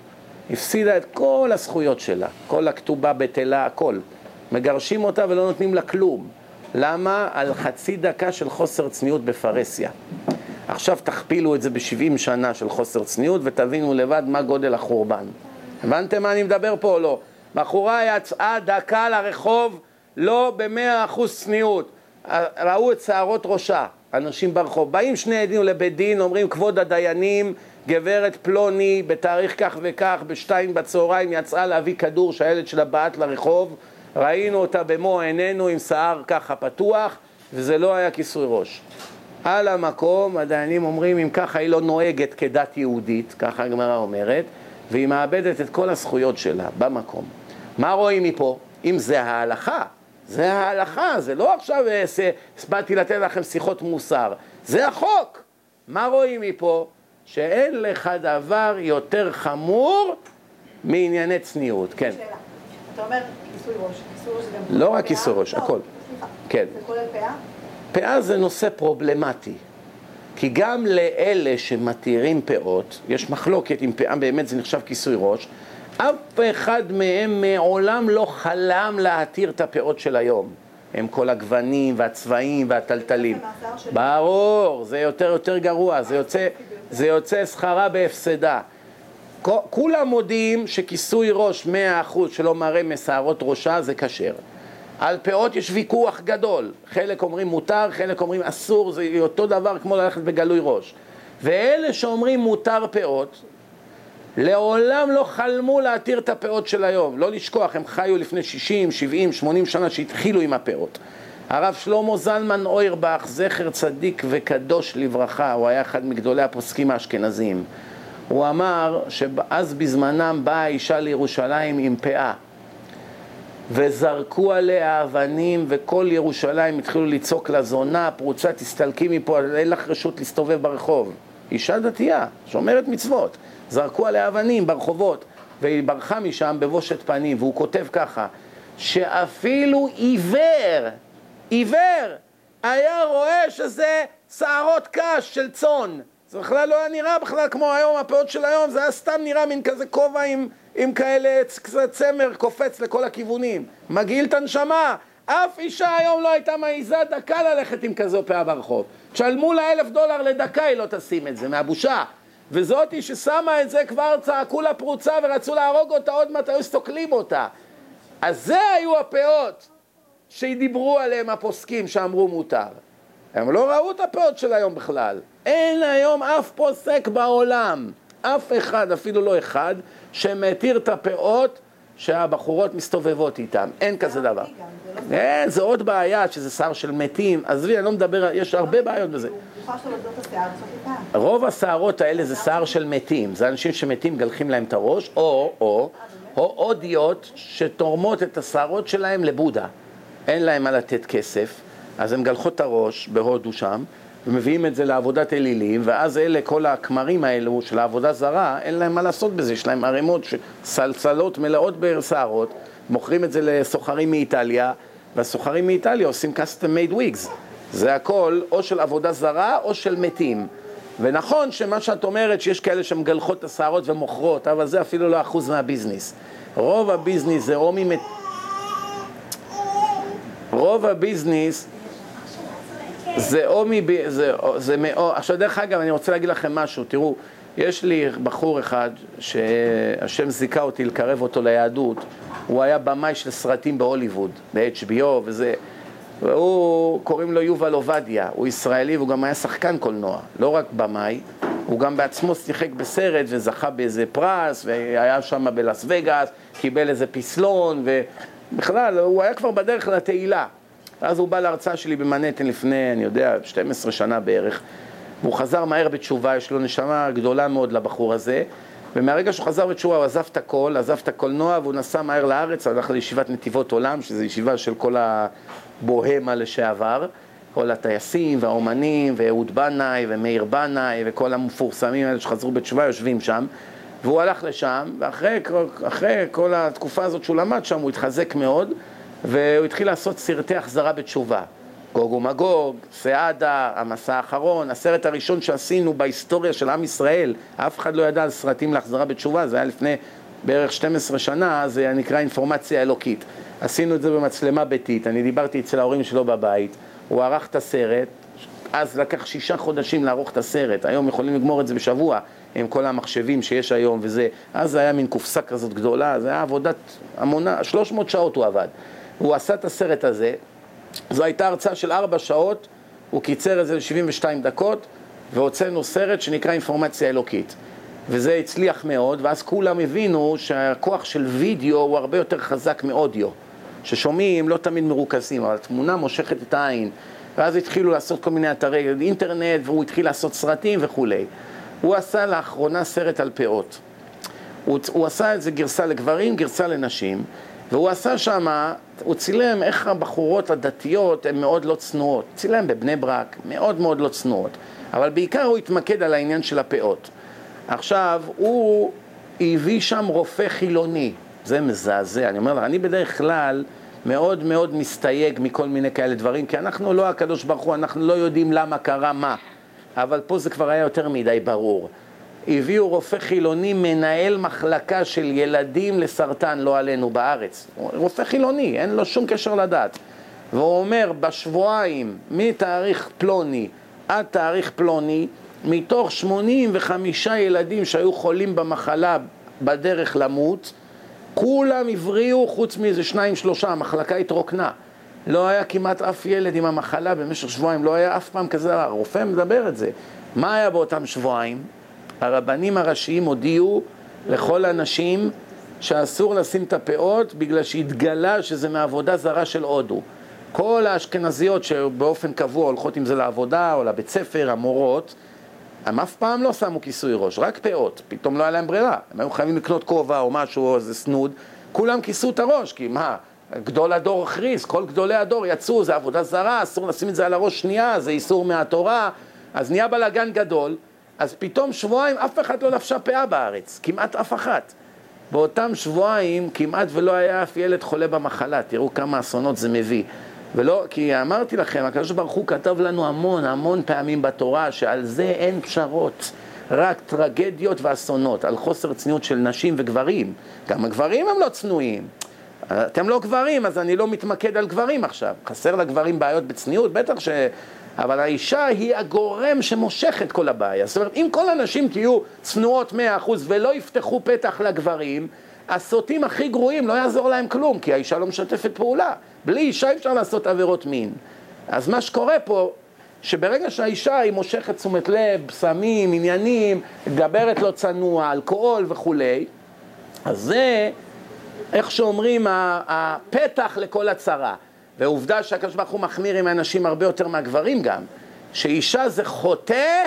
הפסידה את כל הזכויות שלה, כל הכתובה בטלה, הכל. מגרשים אותה ולא נותנים לה כלום. למה? על חצי דקה של חוסר צניעות בפרהסיה. עכשיו תכפילו את זה ב-70 שנה של חוסר צניעות ותבינו לבד מה גודל החורבן. הבנתם מה אני מדבר פה או לא? בחורה יצאה דקה לרחוב, לא במאה אחוז צניעות. ראו את שערות ראשה, אנשים ברחוב. באים שני עדים לבית דין, אומרים כבוד הדיינים, גברת פלוני בתאריך כך וכך, בשתיים בצהריים יצאה להביא כדור שהילד שלה בעט לרחוב, ראינו אותה במו עינינו עם שיער ככה פתוח, וזה לא היה כיסוי ראש. על המקום, הדיינים אומרים, אם ככה היא לא נוהגת כדת יהודית, ככה הגמרא אומרת, והיא מאבדת את כל הזכויות שלה במקום. מה רואים מפה? אם זה ההלכה, זה ההלכה, זה לא עכשיו באתי לתת לכם שיחות מוסר, זה החוק. מה רואים מפה? שאין לך דבר יותר חמור מענייני צניעות, כן. שאלה. אתה אומר כיסוי ראש, כיסוי ראש זה גם... לא רק כיסוי ראש, לא, הכל. כן. זה כולל פאה? פאה זה נושא פרובלמטי, כי גם לאלה שמתירים פאות, יש מחלוקת אם פאה באמת זה נחשב כיסוי ראש, אף אחד מהם מעולם לא חלם להתיר את הפאות של היום. הם כל הגוונים והצבעים והטלטלים. ברור, זה יותר יותר גרוע, זה יוצא, זה יוצא שכרה בהפסדה. כולם מודים שכיסוי ראש 100% שלא מראה משערות ראשה זה כשר. על פאות יש ויכוח גדול, חלק אומרים מותר, חלק אומרים אסור, זה אותו דבר כמו ללכת בגלוי ראש. ואלה שאומרים מותר פאות, לעולם לא חלמו להתיר את הפאות של היום. לא לשכוח, הם חיו לפני 60, 70, 80 שנה שהתחילו עם הפאות. הרב שלמה זלמן אוירבך, זכר צדיק וקדוש לברכה, הוא היה אחד מגדולי הפוסקים האשכנזיים. הוא אמר שאז בזמנם באה האישה לירושלים עם פאה. וזרקו עליה אבנים, וכל ירושלים התחילו לצעוק לה, זונה, פרוצה, תסתלקי מפה, אין לך רשות להסתובב ברחוב. אישה דתייה, שומרת מצוות. זרקו עליה אבנים ברחובות, והיא ברחה משם בבושת פנים, והוא כותב ככה, שאפילו עיוור, עיוור, היה רואה שזה שערות קש של צאן. זה בכלל לא היה נראה בכלל כמו היום, הפאות של היום, זה היה סתם נראה מין כזה כובע עם, עם כאלה קצת צמר קופץ לכל הכיוונים. מגעיל את הנשמה. אף אישה היום לא הייתה מעיזה דקה ללכת עם כזו פאה ברחוב. תשלמו לה אלף דולר לדקה, היא לא תשים את זה, מהבושה. וזאתי ששמה את זה כבר צעקו לה פרוצה ורצו להרוג אותה, עוד מעט היו סוקלים אותה. אז זה היו הפאות שדיברו עליהם הפוסקים שאמרו מותר. הם לא ראו את הפאות של היום בכלל. אין היום אף פוסק בעולם, אף אחד, אפילו לא אחד, שמתיר את הפאות שהבחורות מסתובבות איתם. אין כזה דבר. זה לא אין, זה עוד בעיה, שזה שר של מתים. עזבי, אני לא מדבר, יש הרבה בעיות בזה. רוב השערות האלה זה שיער של מתים, זה אנשים שמתים גלחים להם את הראש, או, או, או הודיות שתורמות את השערות שלהם לבודה. אין להם מה לתת כסף, אז הם גלחות את הראש בהודו שם, ומביאים את זה לעבודת אלילים, ואז אלה, כל הכמרים האלו של העבודה זרה, אין להם מה לעשות בזה, יש להם ערימות, סלסלות מלאות בשערות, מוכרים את זה לסוחרים מאיטליה, והסוחרים מאיטליה עושים custom made wigs. זה הכל או של עבודה זרה או של מתים. ונכון שמה שאת אומרת, שיש כאלה שמגלחות את השערות ומוכרות, אבל זה אפילו לא אחוז מהביזנס. רוב הביזנס זה או ממת... רוב הביזנס זה או מב... זה, זה מאו... עכשיו דרך אגב, אני רוצה להגיד לכם משהו, תראו, יש לי בחור אחד שהשם זיכה אותי לקרב אותו ליהדות, הוא היה במאי של סרטים בהוליווד, ב-HBO וזה, והוא, קוראים לו יובל עובדיה, הוא ישראלי והוא גם היה שחקן קולנוע, לא רק במאי, הוא גם בעצמו שיחק בסרט וזכה באיזה פרס, והיה שם בלאס וגאס, קיבל איזה פסלון, ובכלל, הוא היה כבר בדרך לתהילה. ואז הוא בא להרצאה שלי במנהטן לפני, אני יודע, 12 שנה בערך, והוא חזר מהר בתשובה, יש לו נשמה גדולה מאוד לבחור הזה, ומהרגע שהוא חזר בתשובה הוא עזב את הכל, עזב את הקולנוע והוא נסע מהר לארץ, הלך לישיבת נתיבות עולם, שזו ישיבה של כל הבוהמה לשעבר, כל הטייסים והאומנים, ואהוד בנאי ומאיר בנאי וכל המפורסמים האלה שחזרו בתשובה יושבים שם, והוא הלך לשם, ואחרי כל התקופה הזאת שהוא למד שם הוא התחזק מאוד, והוא התחיל לעשות סרטי החזרה בתשובה. גוג ומגוג, סעדה, המסע האחרון, הסרט הראשון שעשינו בהיסטוריה של עם ישראל, אף אחד לא ידע על סרטים להחזרה בתשובה, זה היה לפני בערך 12 שנה, זה נקרא אינפורמציה אלוקית. עשינו את זה במצלמה ביתית, אני דיברתי אצל ההורים שלו בבית, הוא ערך את הסרט, אז לקח שישה חודשים לערוך את הסרט, היום יכולים לגמור את זה בשבוע עם כל המחשבים שיש היום וזה, אז זה היה מין קופסה כזאת גדולה, זה היה עבודת המונה, 300 שעות הוא עבד. הוא עשה את הסרט הזה, זו הייתה הרצאה של ארבע שעות, הוא קיצר את זה ל-72 דקות, והוצאנו סרט שנקרא אינפורמציה אלוקית. וזה הצליח מאוד, ואז כולם הבינו שהכוח של וידאו הוא הרבה יותר חזק מאודיו. ששומעים לא תמיד מרוכזים, אבל התמונה מושכת את העין. ואז התחילו לעשות כל מיני אתרי אינטרנט, והוא התחיל לעשות סרטים וכולי. הוא עשה לאחרונה סרט על פאות. הוא, הוא עשה את זה גרסה לגברים, גרסה לנשים, והוא עשה שם, הוא צילם איך הבחורות הדתיות הן מאוד לא צנועות. צילם בבני ברק, מאוד מאוד לא צנועות. אבל בעיקר הוא התמקד על העניין של הפאות. עכשיו, הוא הביא שם רופא חילוני. זה מזעזע. אני אומר לך, אני בדרך כלל מאוד מאוד מסתייג מכל מיני כאלה דברים, כי אנחנו לא הקדוש ברוך הוא, אנחנו לא יודעים למה קרה מה. אבל פה זה כבר היה יותר מדי ברור. הביאו רופא חילוני, מנהל מחלקה של ילדים לסרטן, לא עלינו, בארץ. רופא חילוני, אין לו שום קשר לדת. והוא אומר, בשבועיים, מתאריך פלוני עד תאריך פלוני, מתוך 85 ילדים שהיו חולים במחלה בדרך למות, כולם הבריאו חוץ מאיזה שניים שלושה, המחלקה התרוקנה. לא היה כמעט אף ילד עם המחלה במשך שבועיים, לא היה אף פעם כזה. הרופא מדבר את זה. מה היה באותם שבועיים? הרבנים הראשיים הודיעו לכל הנשים שאסור לשים את הפאות בגלל שהתגלה שזה מעבודה זרה של הודו. כל האשכנזיות שבאופן קבוע הולכות עם זה לעבודה או לבית ספר, המורות, הם אף פעם לא שמו כיסוי ראש, רק פאות, פתאום לא היה להם ברירה, הם היו חייבים לקנות כובע או משהו או איזה סנוד, כולם כיסו את הראש, כי מה, גדול הדור הכריז, כל גדולי הדור יצאו, זה עבודה זרה, אסור לשים את זה על הראש שנייה, זה איסור מהתורה, אז נהיה בלאגן גדול, אז פתאום שבועיים אף אחד לא לבשה פאה בארץ, כמעט אף אחת. באותם שבועיים כמעט ולא היה אף ילד חולה במחלה, תראו כמה אסונות זה מביא. ולא, כי אמרתי לכם, הקדוש ברוך הוא כתב לנו המון המון פעמים בתורה שעל זה אין פשרות, רק טרגדיות ואסונות, על חוסר צניעות של נשים וגברים. גם הגברים הם לא צנועים. אתם לא גברים, אז אני לא מתמקד על גברים עכשיו. חסר לגברים בעיות בצניעות? בטח ש... אבל האישה היא הגורם שמושך את כל הבעיה. זאת אומרת, אם כל הנשים תהיו צנועות מאה אחוז ולא יפתחו פתח לגברים, הסוטים הכי גרועים לא יעזור להם כלום, כי האישה לא משתפת פעולה. בלי אישה אפשר לעשות עבירות מין. אז מה שקורה פה, שברגע שהאישה היא מושכת תשומת לב, סמים, עניינים, מדברת לא צנוע, אלכוהול וכולי, אז זה, איך שאומרים, הפתח לכל הצרה. ועובדה שהקדוש ברוך הוא מחמיר עם האנשים הרבה יותר מהגברים גם, שאישה זה חוטא,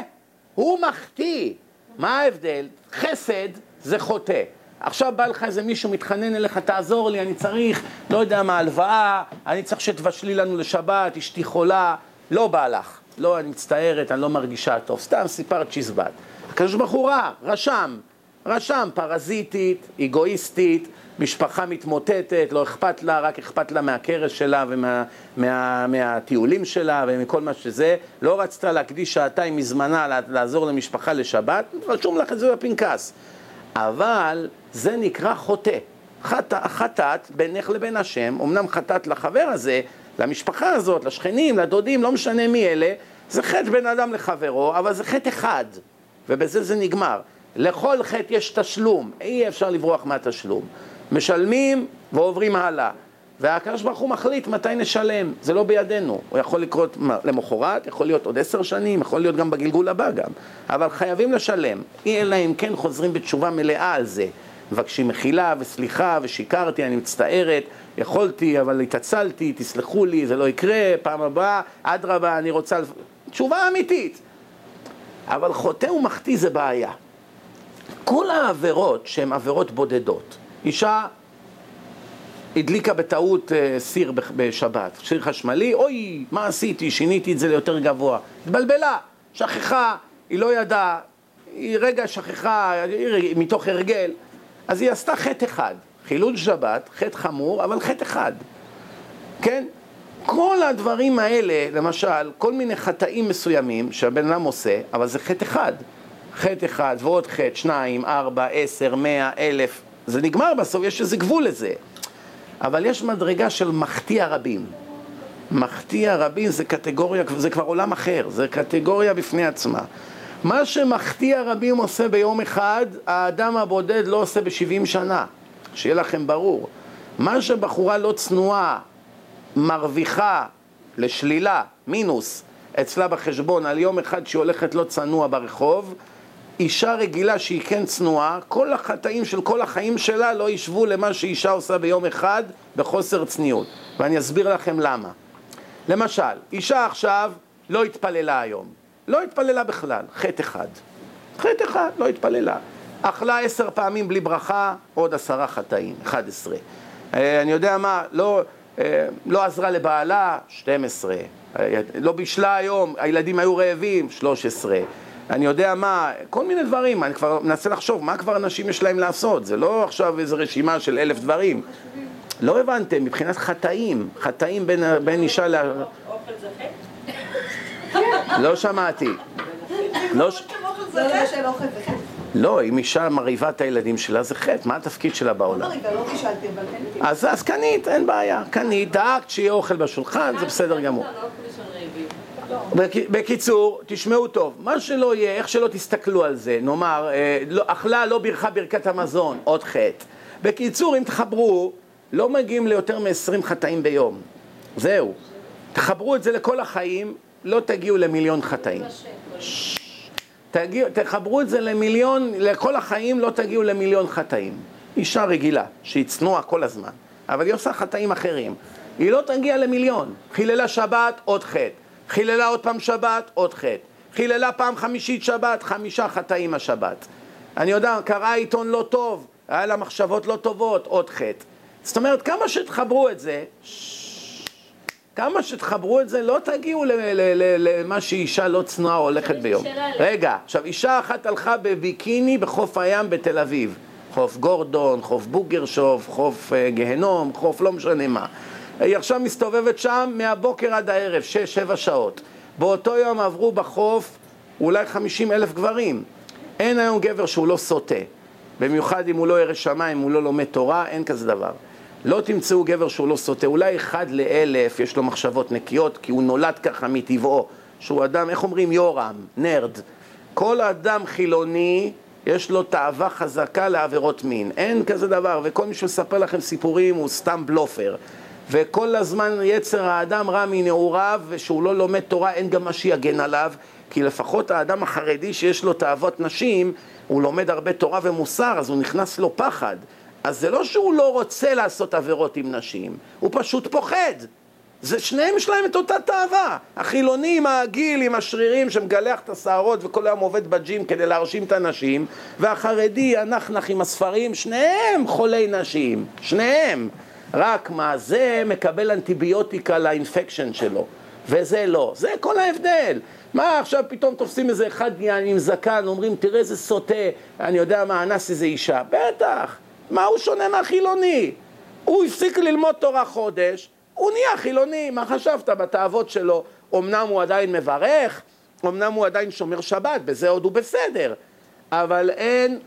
הוא מחטיא. מה ההבדל? חסד זה חוטא. עכשיו בא לך איזה מישהו מתחנן אליך, תעזור לי, אני צריך, לא יודע מה, הלוואה, אני צריך שתבשלי לנו לשבת, אשתי חולה, לא בא לך. לא, אני מצטערת, אני לא מרגישה טוב, סתם סיפרת צ'יזבט. הקדוש ברוך הוא רע, רשם, רשם פרזיטית, אגואיסטית, משפחה מתמוטטת, לא אכפת לה, רק אכפת לה מהכרס שלה ומהטיולים ומה, שלה ומכל מה שזה, לא רצתה להקדיש שעתיים מזמנה לעזור למשפחה לשבת, רשום לך את זה בפנקס. אבל זה נקרא חוטא. חט, חטאת בינך לבין השם, אמנם חטאת לחבר הזה, למשפחה הזאת, לשכנים, לדודים, לא משנה מי אלה, זה חטא בין אדם לחברו, אבל זה חטא אחד, ובזה זה נגמר. לכל חטא יש תשלום, אי אפשר לברוח מהתשלום. משלמים ועוברים הלאה. והקדוש ברוך הוא מחליט מתי נשלם, זה לא בידינו. הוא יכול לקרות למחרת, יכול להיות עוד עשר שנים, יכול להיות גם בגלגול הבא גם. אבל חייבים לשלם, אלא אם כן חוזרים בתשובה מלאה על זה. מבקשים מחילה וסליחה ושיקרתי, אני מצטערת, יכולתי אבל התעצלתי, תסלחו לי, זה לא יקרה, פעם הבאה, אדרבה, אני רוצה... תשובה אמיתית. אבל חוטא ומחטיא זה בעיה. כל העבירות שהן עבירות בודדות, אישה הדליקה בטעות אה, סיר בשבת, סיר חשמלי, אוי, מה עשיתי? שיניתי את זה ליותר גבוה. התבלבלה, שכחה, היא לא ידעה, היא רגע שכחה, היא מתוך הרגל, אז היא עשתה חטא אחד, חילול שבת, חטא חמור, אבל חטא אחד, כן? כל הדברים האלה, למשל, כל מיני חטאים מסוימים שהבן אדם עושה, אבל זה חטא אחד. חטא אחד ועוד חטא, שניים, ארבע, עשר, מאה, אלף, זה נגמר בסוף, יש איזה גבול לזה. אבל יש מדרגה של מחטיא הרבים. מחטיא הרבים זה קטגוריה, זה כבר עולם אחר, זה קטגוריה בפני עצמה. מה שמחטיא הרבים עושה ביום אחד, האדם הבודד לא עושה בשבעים שנה. שיהיה לכם ברור. מה שבחורה לא צנועה מרוויחה לשלילה, מינוס, אצלה בחשבון על יום אחד שהיא הולכת לא צנוע ברחוב, אישה רגילה שהיא כן צנועה, כל החטאים של כל החיים שלה לא ישבו למה שאישה עושה ביום אחד בחוסר צניעות. ואני אסביר לכם למה. למשל, אישה עכשיו לא התפללה היום. לא התפללה בכלל, חטא אחד. חטא אחד, לא התפללה. אכלה עשר פעמים בלי ברכה, עוד עשרה חטאים, אחד עשרה. אה, אני יודע מה, לא, אה, לא עזרה לבעלה, שתים עשרה. אה, לא בישלה היום, הילדים היו רעבים, שלוש עשרה. אני יודע מה, כל מיני דברים, אני כבר מנסה לחשוב, מה כבר אנשים יש להם לעשות? זה לא עכשיו איזו רשימה של אלף דברים. לא הבנתם, מבחינת חטאים, חטאים בין, בין אישה ל... אוכל זה חטא? לא שמעתי. לא ש... לא, אם אישה מרעיבה את הילדים שלה זה חטא, מה התפקיד שלה בעולם? לא לא קניתי. אז קנית, אין בעיה, קנית, דאגת שיהיה אוכל בשולחן, זה בסדר גמור. בקיצור, תשמעו טוב, מה שלא יהיה, איך שלא תסתכלו על זה, נאמר, אה, לא, אכלה לא בירכה ברכת המזון, עוד חטא. בקיצור, אם תחברו, לא מגיעים ליותר מ-20 חטאים ביום. זהו. תחברו את זה לכל החיים, לא תגיעו למיליון חטאים. תגיע, תחברו את זה למיליון, לכל החיים לא תגיעו למיליון חטאים. אישה רגילה, שהיא צנועה כל הזמן, אבל היא עושה חטאים אחרים. היא לא תגיע למיליון. חיללה שבת, עוד חטא. חיללה עוד פעם שבת, עוד חטא. חיללה פעם חמישית שבת, חמישה חטאים השבת. אני יודע, קרא עיתון לא טוב, היה לה מחשבות לא טובות, עוד חטא. זאת אומרת, כמה שתחברו את זה, כמה שתחברו את זה, לא תגיעו למה שאישה לא צנועה הולכת ביום. רגע, עכשיו, אישה אחת הלכה בביקיני בחוף הים בתל אביב. חוף גורדון, חוף בוגרשוף, חוף uh, גהנום, חוף לא משנה מה. היא עכשיו מסתובבת שם מהבוקר עד הערב, שש, שבע שעות. באותו יום עברו בחוף אולי חמישים אלף גברים. אין היום גבר שהוא לא סוטה. במיוחד אם הוא לא ירא שמיים, אם הוא לא לומד תורה, אין כזה דבר. לא תמצאו גבר שהוא לא סוטה. אולי אחד לאלף יש לו מחשבות נקיות, כי הוא נולד ככה מטבעו. שהוא אדם, איך אומרים יורם, נרד. כל אדם חילוני, יש לו תאווה חזקה לעבירות מין. אין כזה דבר, וכל מי שמספר לכם סיפורים הוא סתם בלופר. וכל הזמן יצר האדם רע מנעוריו, ושהוא לא לומד תורה, אין גם מה שיגן עליו, כי לפחות האדם החרדי שיש לו תאוות נשים, הוא לומד הרבה תורה ומוסר, אז הוא נכנס לו פחד. אז זה לא שהוא לא רוצה לעשות עבירות עם נשים, הוא פשוט פוחד. זה שניהם יש להם את אותה תאווה. החילוני עם העגיל, עם השרירים שמגלח את השערות וכל היום עובד בג'ים כדי להרשים את הנשים, והחרדי הנחנך עם הספרים, שניהם חולי נשים, שניהם. רק מה, זה מקבל אנטיביוטיקה לאינפקשן שלו. וזה לא. זה כל ההבדל. מה עכשיו פתאום תופסים איזה אחד עם זקן, אומרים תראה איזה סוטה, אני יודע מה, אנס איזה אישה. בטח, מה הוא שונה מהחילוני? הוא הפסיק ללמוד תורה חודש, הוא נהיה חילוני, מה חשבת בתאוות שלו? אמנם הוא עדיין מברך, אמנם הוא עדיין שומר שבת, בזה עוד הוא בסדר, אבל אין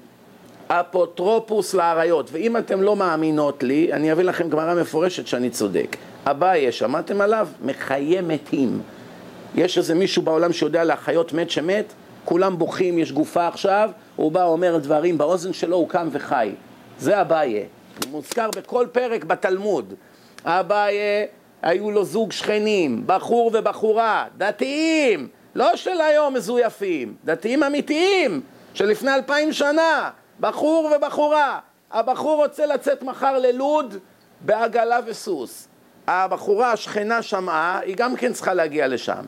אפוטרופוס לאריות. ואם אתם לא מאמינות לי, אני אביא לכם גמרא מפורשת שאני צודק. אביי, שמעתם עליו? מחיה מתים. יש איזה מישהו בעולם שיודע להחיות מת שמת? כולם בוכים, יש גופה עכשיו, הוא בא, אומר דברים באוזן שלו, הוא קם וחי. זה אביי. מוזכר בכל פרק בתלמוד. אביי, היו לו זוג שכנים, בחור ובחורה, דתיים, לא של היום מזויפים, דתיים אמיתיים, של לפני אלפיים שנה, בחור ובחורה. הבחור רוצה לצאת מחר ללוד בעגלה וסוס. הבחורה, השכנה שמעה, היא גם כן צריכה להגיע לשם.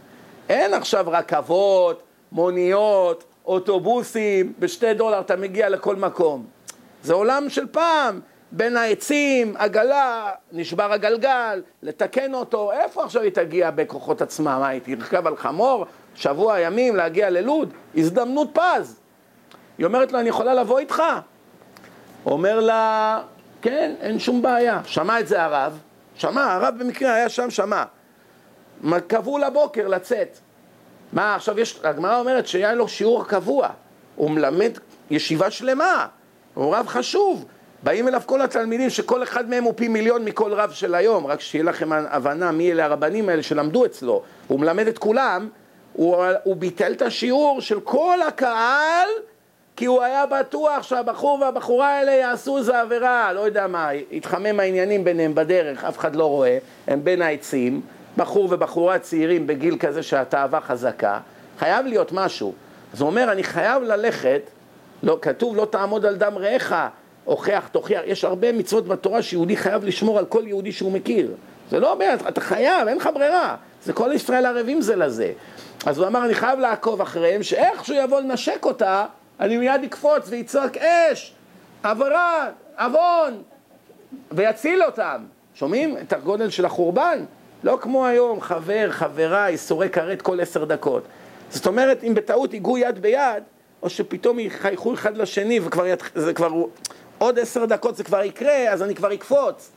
אין עכשיו רכבות, מוניות, אוטובוסים, בשתי דולר אתה מגיע לכל מקום. זה עולם של פעם, בין העצים, עגלה, נשבר הגלגל, לתקן אותו, איפה עכשיו היא תגיע בכוחות עצמה? מה, היא תרכב על חמור, שבוע ימים להגיע ללוד? הזדמנות פז. היא אומרת לו, אני יכולה לבוא איתך? אומר לה, כן, אין שום בעיה. שמע את זה הרב, שמע, הרב במקרה היה שם, שמע. קבעו לבוקר לצאת. מה, עכשיו יש, הגמרא אומרת שהיה לו שיעור קבוע, הוא מלמד ישיבה שלמה, הוא רב חשוב. באים אליו כל התלמידים שכל אחד מהם הוא פי מיליון מכל רב של היום, רק שיהיה לכם הבנה מי אלה הרבנים האלה שלמדו אצלו. הוא מלמד את כולם, הוא, הוא ביטל את השיעור של כל הקהל כי הוא היה בטוח שהבחור והבחורה האלה יעשו איזה עבירה, לא יודע מה, התחמם העניינים ביניהם בדרך, אף אחד לא רואה, הם בין העצים, בחור ובחורה צעירים בגיל כזה שהתאווה חזקה, חייב להיות משהו. אז הוא אומר, אני חייב ללכת, לא, כתוב לא תעמוד על דם רעך, הוכח, תוכיח, יש הרבה מצוות בתורה שיהודי חייב לשמור על כל יהודי שהוא מכיר. זה לא אומר, אתה חייב, אין לך ברירה. זה כל ישראל ערבים זה לזה. אז הוא אמר, אני חייב לעקוב אחריהם, שאיך שהוא יבוא לנשק אותה, אני מיד אקפוץ ויצעק אש, עברה, עוון, ויציל אותם. שומעים את הגודל של החורבן? לא כמו היום, חבר, חברה, איסורי כרת כל עשר דקות. זאת אומרת, אם בטעות ייגעו יד ביד, או שפתאום יחייכו אחד לשני וכבר יתח... זה כבר עוד עשר דקות זה כבר יקרה, אז אני כבר אקפוץ.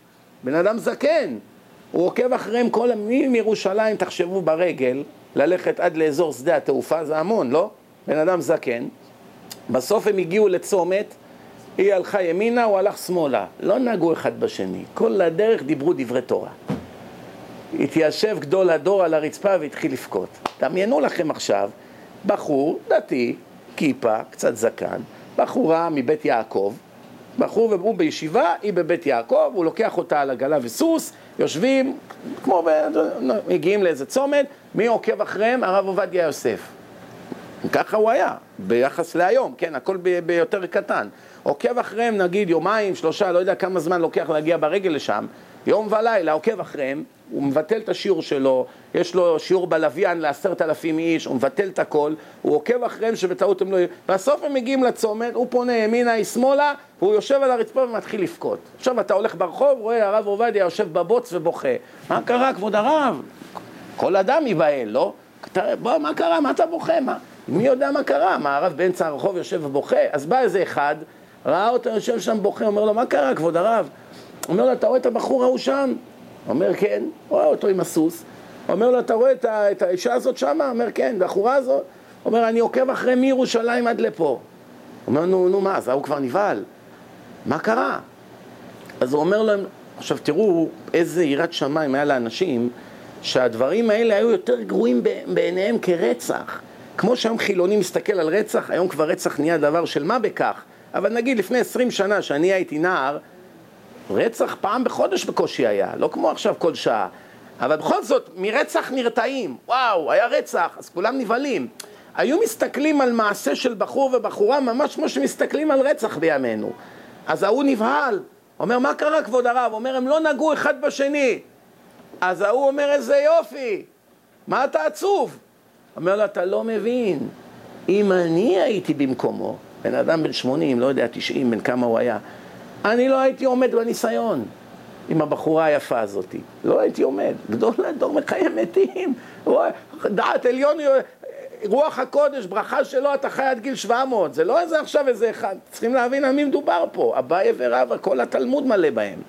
בן אדם זקן, הוא עוקב אחריהם כל... מירושלים, תחשבו ברגל, ללכת עד לאזור שדה התעופה, זה המון, לא? בן אדם זקן. בסוף הם הגיעו לצומת, היא הלכה ימינה, הוא הלך שמאלה. לא נגעו אחד בשני. כל הדרך דיברו דברי תורה. התיישב גדול הדור על הרצפה והתחיל לבכות. דמיינו לכם עכשיו, בחור דתי, כיפה, קצת זקן, בחורה מבית יעקב, בחור והוא בישיבה, היא בבית יעקב, הוא לוקח אותה על עגלה וסוס, יושבים, כמו. מגיעים לאיזה צומת, מי עוקב אחריהם? הרב עובדיה יוסף. ככה הוא היה, ביחס להיום, כן, הכל ביותר קטן. עוקב אחריהם נגיד יומיים, שלושה, לא יודע כמה זמן לוקח להגיע ברגל לשם, יום ולילה עוקב אחריהם, הוא מבטל את השיעור שלו, יש לו שיעור בלוויין לעשרת אלפים איש, הוא מבטל את הכל, הוא עוקב אחריהם שבטעות הם לא... בסוף הם מגיעים לצומת, הוא פונה ימינה, היא שמאלה, והוא יושב על הרצפה ומתחיל לבכות. עכשיו אתה הולך ברחוב, רואה הרב עובדיה יושב בבוץ ובוכה. מה קרה, כבוד הרב? כל אדם ייבהל, לא? בוא, מה קרה? מה אתה בוכה? מה? מי יודע מה קרה? מה, הרב באמצע הרחוב יושב ובוכה? אז בא איזה אחד, ראה אותו יושב שם בוכה, אומר לו, מה קרה, כבוד הרב? אומר לו, אתה רואה את הבחור ההוא שם? אומר, כן, רואה אותו עם הסוס. אומר לו, אתה רואה את, את האישה הזאת שמה? אומר, כן, בחורה הזאת. אומר, אני עוקב אחרי מירושלים עד לפה. אומר, נו, נו, מה, אז ההוא כבר נבהל. מה קרה? אז הוא אומר להם, עכשיו תראו איזה יראת שמיים היה לאנשים, שהדברים האלה היו יותר גרועים בעיניהם כרצח. כמו שהיום חילוני מסתכל על רצח, היום כבר רצח נהיה דבר של מה בכך. אבל נגיד לפני עשרים שנה, שאני הייתי נער, רצח פעם בחודש בקושי היה, לא כמו עכשיו כל שעה. אבל בכל זאת, מרצח נרתעים, וואו, היה רצח, אז כולם נבהלים. היו מסתכלים על מעשה של בחור ובחורה ממש כמו שמסתכלים על רצח בימינו. אז ההוא נבהל, אומר, מה קרה כבוד הרב? אומר, הם לא נגעו אחד בשני. אז ההוא אומר, איזה יופי, מה אתה עצוב? אומר לו, אתה לא מבין, אם אני הייתי במקומו, בן אדם בן 80, לא יודע, 90, בן כמה הוא היה, אני לא הייתי עומד בניסיון. עם הבחורה היפה הזאת. לא הייתי עומד. גדול הדור מקיים מתים. דעת עליון, רוח הקודש, ברכה שלו, אתה חי עד גיל 700. זה לא איזה עכשיו איזה אחד. צריכים להבין על מי מדובר פה. אביי ורבא, כל התלמוד מלא בהם.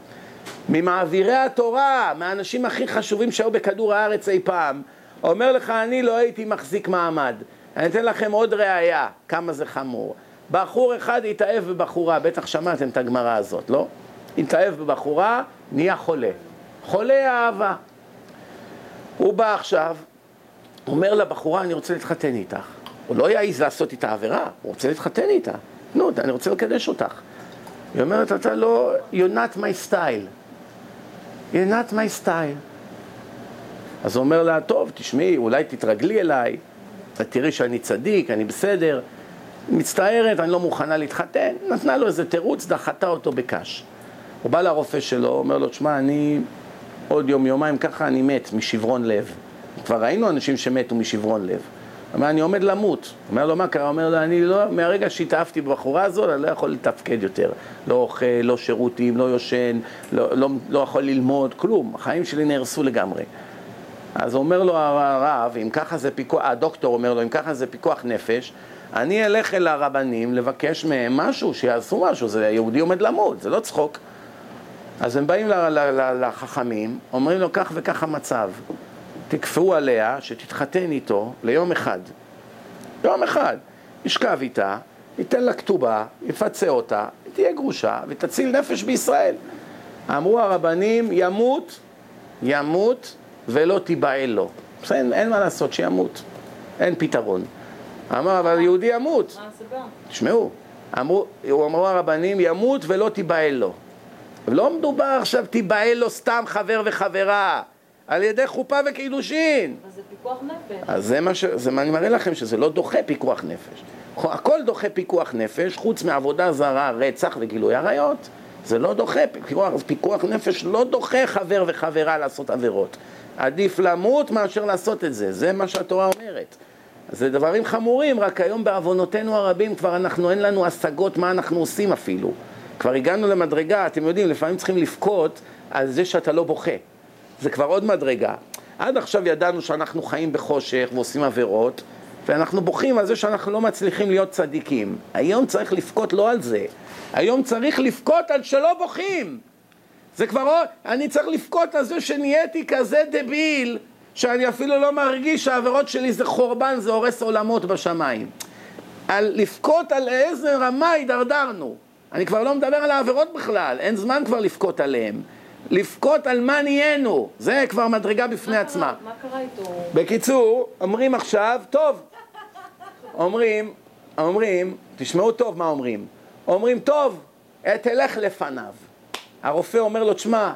ממעבירי התורה, מהאנשים הכי חשובים שהיו בכדור הארץ אי פעם. אומר לך, אני לא הייתי מחזיק מעמד. אני אתן לכם עוד ראייה, כמה זה חמור. בחור אחד התאהב בבחורה, בטח שמעתם את הגמרא הזאת, לא? התאהב בבחורה, נהיה חולה. חולה אהבה. הוא בא עכשיו, אומר לבחורה, אני רוצה להתחתן איתך. הוא לא יעז לעשות איתה עבירה, הוא רוצה להתחתן איתה. נו, אני רוצה לקדש אותך. היא אומרת, אתה לא, you're not my style. you're not my style. אז הוא אומר לה, טוב, תשמעי, אולי תתרגלי אליי, תראי שאני צדיק, אני בסדר. מצטערת, אני לא מוכנה להתחתן, נתנה לו איזה תירוץ, דחתה אותו בקש. הוא בא לרופא שלו, אומר לו, תשמע, אני עוד יום, יומיים ככה אני מת משברון לב. כבר ראינו אנשים שמתו משברון לב. אומר, אני עומד למות. אומר לו, מה קרה? אומר לו, אני לא, מהרגע שהתאהבתי בבחורה הזאת, אני לא יכול לתפקד יותר. לא אוכל, לא שירותים, לא יושן, לא, לא, לא יכול ללמוד, כלום. החיים שלי נהרסו לגמרי. אז אומר לו הרב, אם ככה זה פיקוח, הדוקטור אומר לו, אם ככה זה פיקוח נפש, אני אלך אל הרבנים לבקש מהם משהו, שיעשו משהו, זה יהודי עומד למות, זה לא צחוק. אז הם באים לחכמים, אומרים לו כך וכך המצב, תקפאו עליה שתתחתן איתו ליום אחד. יום אחד. ישכב איתה, ייתן לה כתובה, יפצה אותה, תהיה גרושה ותציל נפש בישראל. אמרו הרבנים, ימות, ימות ולא תיבעל לו. בסדר, אין מה לעשות, שימות. אין פתרון. אמר, אבל יהודי ימות. מה הסיבה? תשמעו, אמרו, אמרו הרבנים, ימות ולא תיבעל לו. לא מדובר עכשיו תיבעל לו סתם חבר וחברה, על ידי חופה וקידושין. אז זה פיקוח נפש. אז זה מה ש... זה מה אני מראה לכם, שזה לא דוחה פיקוח נפש. הכל דוחה פיקוח נפש, חוץ מעבודה זרה, רצח וגילוי עריות. זה לא דוחה, פיקוח, פיקוח נפש לא דוחה חבר וחברה לעשות עבירות. עדיף למות מאשר לעשות את זה, זה מה שהתורה אומרת. זה דברים חמורים, רק היום בעוונותינו הרבים כבר אנחנו, אין לנו השגות מה אנחנו עושים אפילו. כבר הגענו למדרגה, אתם יודעים, לפעמים צריכים לבכות על זה שאתה לא בוכה. זה כבר עוד מדרגה. עד עכשיו ידענו שאנחנו חיים בחושך ועושים עבירות, ואנחנו בוכים על זה שאנחנו לא מצליחים להיות צדיקים. היום צריך לבכות לא על זה, היום צריך לבכות על שלא בוכים. זה כבר עוד, אני צריך לבכות על זה שנהייתי כזה דביל, שאני אפילו לא מרגיש שהעבירות שלי זה חורבן, זה הורס עולמות בשמיים. על לבכות על איזה רמה הידרדרנו. אני כבר לא מדבר על העבירות בכלל, אין זמן כבר לבכות עליהן. לבכות על מה נהיינו, זה כבר מדרגה בפני מה עצמה. קרה, מה קרה איתו? בקיצור, אומרים עכשיו, טוב, אומרים, אומרים, תשמעו טוב מה אומרים, אומרים, טוב, תלך לפניו. הרופא אומר לו, תשמע,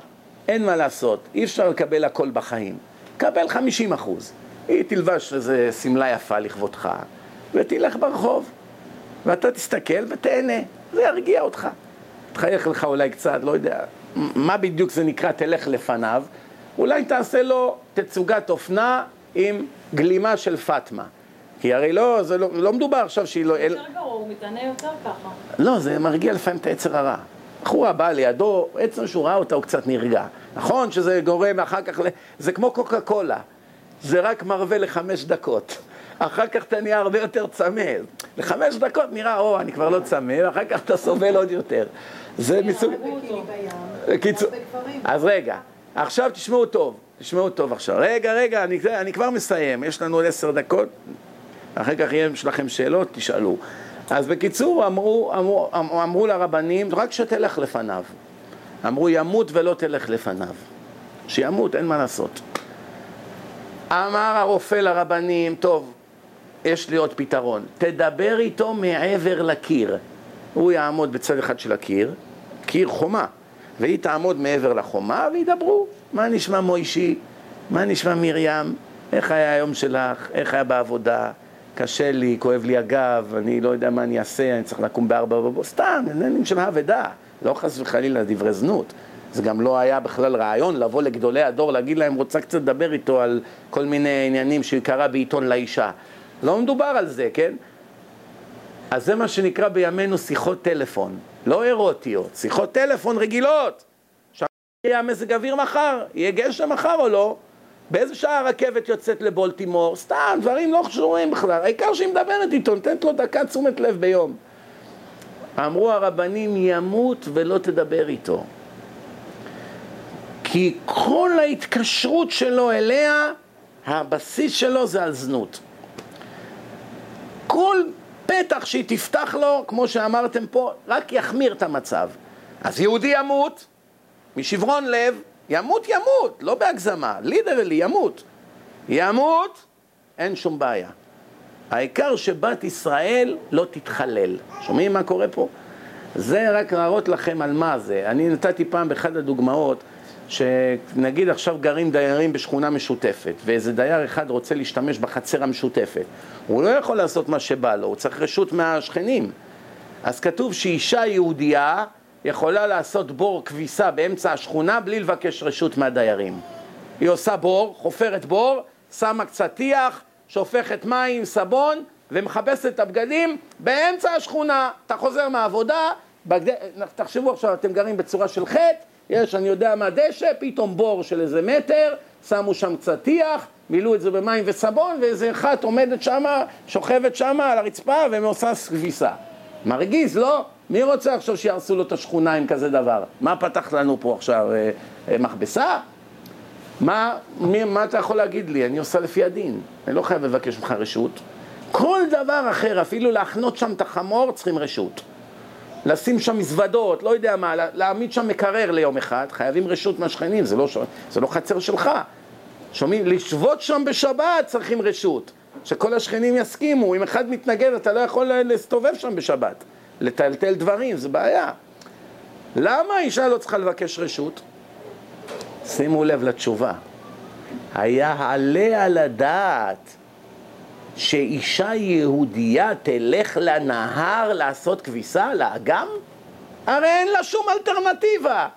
אין מה לעשות, אי אפשר לקבל הכל בחיים. קבל 50 אחוז. היא תלבש איזה שמלה יפה לכבודך, ותלך ברחוב, ואתה תסתכל ותהנה, זה ירגיע אותך. תחייך לך אולי קצת, לא יודע, מה בדיוק זה נקרא תלך לפניו, אולי תעשה לו תצוגת אופנה עם גלימה של פאטמה. כי הרי לא, זה לא, לא מדובר עכשיו שהיא לא... יותר גרוע, הוא מתענה יותר ככה. לא, זה מרגיע לפעמים את היצר הרע. בחורה באה לידו, עצם שהוא ראה אותה הוא קצת נרגע. נכון שזה גורם אחר כך. זה כמו קוקה קולה, זה רק מרווה לחמש דקות. אחר כך אתה נהיה הרבה יותר צמא. לחמש דקות נראה, או, אני כבר לא צמא, ואחר כך אתה סובל עוד יותר. זה מסוג... קיצור, אז רגע, עכשיו תשמעו טוב, תשמעו טוב עכשיו. רגע, רגע, אני, אני כבר מסיים, יש לנו עוד עשר דקות, אחר כך יהיה לכם שאלות, תשאלו. אז בקיצור, אמרו, אמרו, אמרו, לרבנים, רק שתלך לפניו. אמרו, ימות ולא תלך לפניו. שימות, אין מה לעשות. אמר הרופא לרבנים, טוב, יש לי עוד פתרון. תדבר איתו מעבר לקיר. הוא יעמוד בצד אחד של הקיר, קיר חומה, והיא תעמוד מעבר לחומה וידברו. מה נשמע מוישי? מה נשמע מרים? איך היה היום שלך? איך היה בעבודה? קשה לי, כואב לי הגב, אני לא יודע מה אני אעשה, אני צריך לקום בארבע בבוקר, סתם, עניינים של הא לא חס וחלילה דברי זנות. זה גם לא היה בכלל רעיון לבוא לגדולי הדור, להגיד להם, רוצה קצת לדבר איתו על כל מיני עניינים שקרה בעיתון לאישה. לא מדובר על זה, כן? אז זה מה שנקרא בימינו שיחות טלפון, לא אירוטיות, שיחות טלפון רגילות. יהיה מזג אוויר מחר? יהיה גשם מחר או לא? באיזה שעה הרכבת יוצאת לבולטימור? סתם, דברים לא חשובים בכלל. העיקר שהיא מדברת איתו, נותנת לו דקה תשומת לב ביום. אמרו הרבנים, ימות ולא תדבר איתו. כי כל ההתקשרות שלו אליה, הבסיס שלו זה על זנות. כל פתח שהיא תפתח לו, כמו שאמרתם פה, רק יחמיר את המצב. אז יהודי ימות, משברון לב, ימות ימות, לא בהגזמה, לידרלי ימות. ימות, אין שום בעיה. העיקר שבת ישראל לא תתחלל. שומעים מה קורה פה? זה רק להראות לכם על מה זה. אני נתתי פעם באחד הדוגמאות, שנגיד עכשיו גרים דיירים בשכונה משותפת, ואיזה דייר אחד רוצה להשתמש בחצר המשותפת. הוא לא יכול לעשות מה שבא לו, הוא צריך רשות מהשכנים. אז כתוב שאישה יהודייה יכולה לעשות בור כביסה באמצע השכונה בלי לבקש רשות מהדיירים. היא עושה בור, חופרת בור, שמה קצת טיח, שופכת מים, סבון, ומכבסת את הבגדים באמצע השכונה. אתה חוזר מהעבודה, בגד... תחשבו עכשיו, אתם גרים בצורה של חטא, יש, אני יודע מה, דשא, פתאום בור של איזה מטר, שמו שם קצת טיח, מילאו את זה במים וסבון, ואיזה אחת עומדת שמה, שוכבת שמה על הרצפה ועושה כביסה. מרגיז, לא? מי רוצה עכשיו שיהרסו לו את השכונה עם כזה דבר? מה פתח לנו פה עכשיו? אה, אה, מכבסה? מה, מי, מה אתה יכול להגיד לי? אני עושה לפי הדין, אני לא חייב לבקש ממך רשות. כל דבר אחר, אפילו להחנות שם את החמור, צריכים רשות. לשים שם מזוודות, לא יודע מה, להעמיד שם מקרר ליום אחד, חייבים רשות מהשכנים, זה לא, זה לא חצר שלך. שומעים? לשבות שם בשבת צריכים רשות. שכל השכנים יסכימו, אם אחד מתנגד אתה לא יכול להסתובב שם בשבת. לטלטל דברים, זה בעיה. למה האישה לא צריכה לבקש רשות? שימו לב לתשובה. היה עליה לדעת שאישה יהודייה תלך לנהר לעשות כביסה, לאגם? הרי אין לה שום אלטרנטיבה.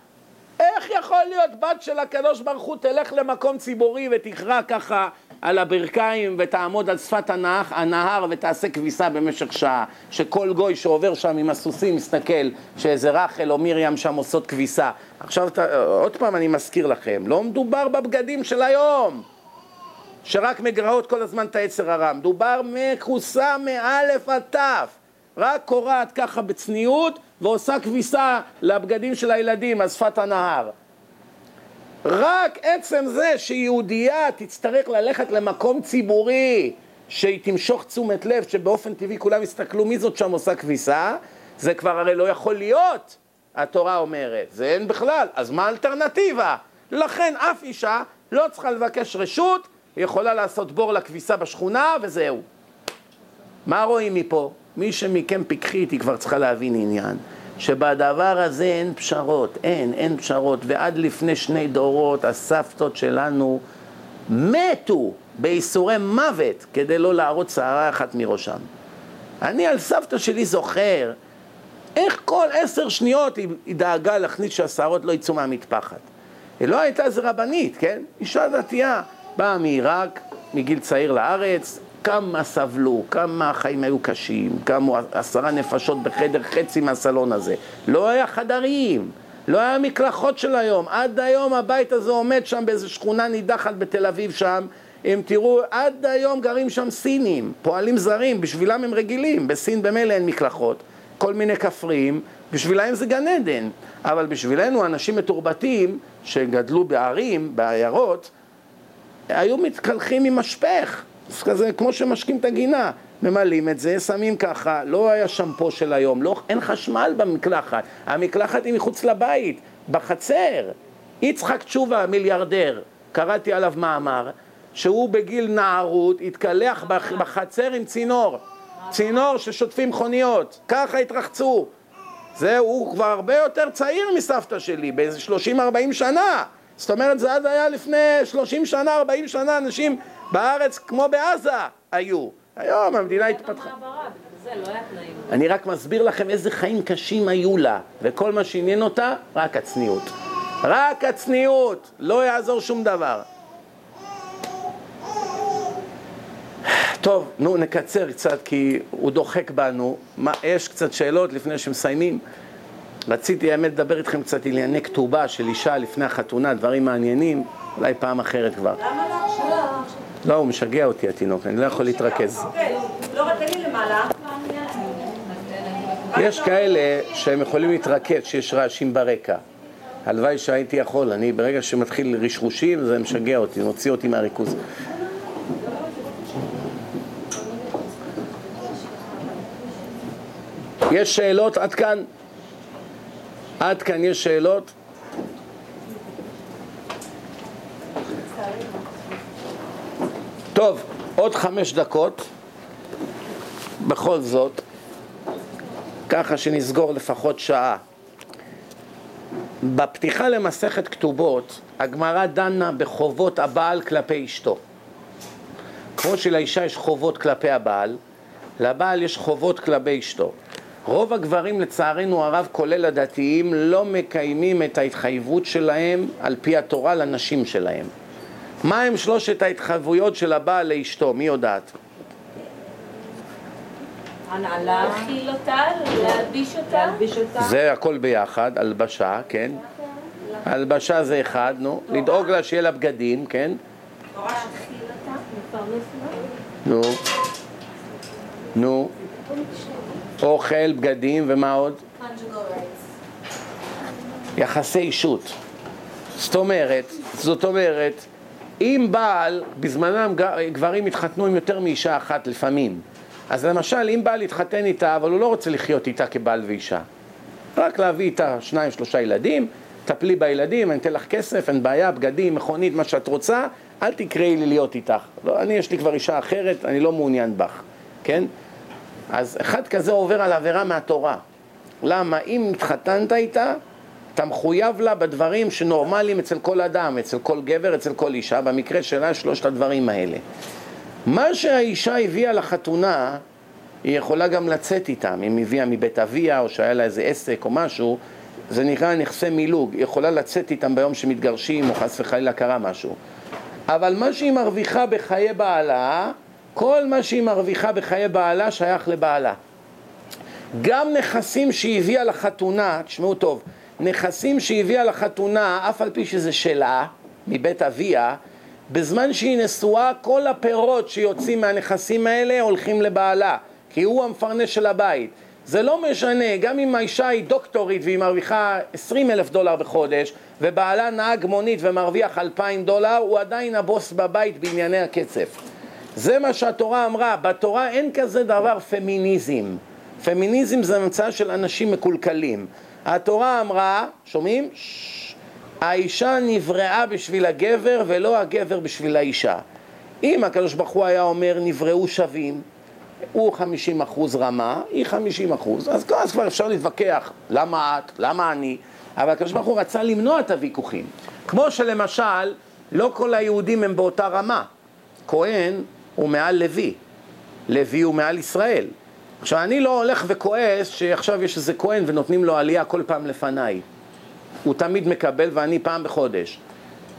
איך יכול להיות בת של הקדוש ברוך הוא תלך למקום ציבורי ותכרע ככה על הברכיים ותעמוד על שפת הנהר, הנהר ותעשה כביסה במשך שעה, שכל גוי שעובר שם עם הסוסים מסתכל שאיזה רחל או מרים שם עושות כביסה. עכשיו, עוד פעם אני מזכיר לכם, לא מדובר בבגדים של היום, שרק מגרעות כל הזמן את היצר הרע, מדובר מכוסה מאלף עד תף, רק קורעת ככה בצניעות ועושה כביסה לבגדים של הילדים על שפת הנהר. רק עצם זה שיהודייה תצטרך ללכת למקום ציבורי שהיא תמשוך תשומת לב, שבאופן טבעי כולם יסתכלו מי זאת שם עושה כביסה, זה כבר הרי לא יכול להיות, התורה אומרת, זה אין בכלל, אז מה האלטרנטיבה? לכן אף אישה לא צריכה לבקש רשות, היא יכולה לעשות בור לכביסה בשכונה וזהו. מה רואים מפה? מי שמכם פיקחי איתי כבר צריכה להבין עניין. שבדבר הזה אין פשרות, אין, אין פשרות, ועד לפני שני דורות הסבתות שלנו מתו בייסורי מוות כדי לא להראות שערה אחת מראשם. אני על סבתא שלי זוכר איך כל עשר שניות היא, דאגה להכניס שהשערות לא יצאו מהמטפחת. היא לא הייתה איזה רבנית, כן? אישה דתייה, באה מעיראק, מגיל צעיר לארץ, כמה סבלו, כמה החיים היו קשים, כמה עשרה נפשות בחדר חצי מהסלון הזה. לא היה חדרים, לא היה מקלחות של היום. עד היום הבית הזה עומד שם באיזו שכונה נידחת בתל אביב שם. אם תראו, עד היום גרים שם סינים, פועלים זרים, בשבילם הם רגילים. בסין במילא אין מקלחות, כל מיני כפריים, בשבילם זה גן עדן. אבל בשבילנו, אנשים מתורבתים שגדלו בערים, בעיירות, היו מתקלחים עם משפך. כזה, כמו שמשקים את הגינה, ממלאים את זה, שמים ככה, לא היה שמפו של היום, לא, אין חשמל במקלחת, המקלחת היא מחוץ לבית, בחצר. יצחק תשובה, מיליארדר, קראתי עליו מאמר, שהוא בגיל נערות התקלח בחצר עם צינור, צינור ששוטפים מכוניות, ככה התרחצו. זה, הוא כבר הרבה יותר צעיר מסבתא שלי, באיזה 30-40 שנה. זאת אומרת, זה אז היה לפני 30 שנה, 40 שנה, אנשים בארץ כמו בעזה היו. היום המדינה התפתחה. לא אני רק מסביר לכם איזה חיים קשים היו לה, וכל מה שעניין אותה, רק הצניעות. רק הצניעות, לא יעזור שום דבר. טוב, נו, נקצר קצת כי הוא דוחק בנו. מה, יש קצת שאלות לפני שמסיימים? רציתי האמת לדבר איתכם קצת ענייני כתובה של אישה לפני החתונה, דברים מעניינים, אולי פעם אחרת כבר. למה לא עכשיו? לא, הוא משגע אותי התינוק, אני לא יכול להתרכז. אוקיי. יש כאלה שהם יכולים להתרכז כשיש רעשים ברקע. הלוואי שהייתי יכול, אני ברגע שמתחיל רשרושים זה משגע אותי, מוציא אותי מהריכוז. יש שאלות עד כאן? עד כאן יש שאלות? טוב, עוד חמש דקות, בכל זאת, ככה שנסגור לפחות שעה. בפתיחה למסכת כתובות, הגמרא דנה בחובות הבעל כלפי אשתו. כמו שלאישה יש חובות כלפי הבעל, לבעל יש חובות כלפי אשתו. רוב הגברים לצערנו הרב, כולל הדתיים, לא מקיימים את ההתחייבות שלהם על פי התורה לנשים שלהם. מה הם שלושת ההתחייבויות של הבעל לאשתו? מי יודעת? הנעלה, להאכיל אותה, להלביש אותה. זה הכל ביחד, הלבשה, כן? הלבשה זה אחד, נו. לדאוג לה שיהיה לה בגדים, כן? נו. נו. אוכל, בגדים, ומה עוד? יחסי אישות. זאת אומרת, זאת אומרת, אם בעל, בזמנם גברים התחתנו עם יותר מאישה אחת לפעמים. אז למשל, אם בעל התחתן איתה, אבל הוא לא רוצה לחיות איתה כבעל ואישה. רק להביא איתה שניים, שלושה ילדים, טפלי בילדים, אני אתן לך כסף, אין בעיה, בגדים, מכונית, מה שאת רוצה, אל תקראי לי להיות איתך. לא, אני, יש לי כבר אישה אחרת, אני לא מעוניין בך, כן? אז אחד כזה עובר על עבירה מהתורה. למה? אם התחתנת איתה, אתה מחויב לה בדברים שנורמליים אצל כל אדם, אצל כל גבר, אצל כל אישה, במקרה שלה שלושת הדברים האלה. מה שהאישה הביאה לחתונה, היא יכולה גם לצאת איתם, אם הביאה מבית אביה או שהיה לה איזה עסק או משהו, זה נקרא נכסי מילוג, היא יכולה לצאת איתם ביום שמתגרשים או חס וחלילה קרה משהו. אבל מה שהיא מרוויחה בחיי בעלה, כל מה שהיא מרוויחה בחיי בעלה שייך לבעלה. גם נכסים שהיא הביאה לחתונה, תשמעו טוב, נכסים שהיא הביאה לחתונה, אף על פי שזה שלה, מבית אביה, בזמן שהיא נשואה, כל הפירות שיוצאים מהנכסים האלה הולכים לבעלה, כי הוא המפרנס של הבית. זה לא משנה, גם אם האישה היא דוקטורית והיא מרוויחה 20 אלף דולר בחודש, ובעלה נהג מונית ומרוויח 2,000 דולר, הוא עדיין הבוס בבית בענייני הכסף. זה מה שהתורה אמרה, בתורה אין כזה דבר פמיניזם. פמיניזם זה המצאה של אנשים מקולקלים. התורה אמרה, שומעים? האישה נבראה בשביל הגבר ולא הגבר בשביל האישה. אם הקדוש ברוך הוא היה אומר נבראו שווים, הוא 50 אחוז רמה, היא 50 אחוז, אז, אז כבר אפשר להתווכח, למה את, למה אני, אבל הקדוש ברוך הוא רצה למנוע את הוויכוחים. כמו שלמשל, לא כל היהודים הם באותה רמה. כהן הוא מעל לוי, לוי הוא מעל ישראל. עכשיו, אני לא הולך וכועס שעכשיו יש איזה כהן ונותנים לו עלייה כל פעם לפניי. הוא תמיד מקבל ואני פעם בחודש.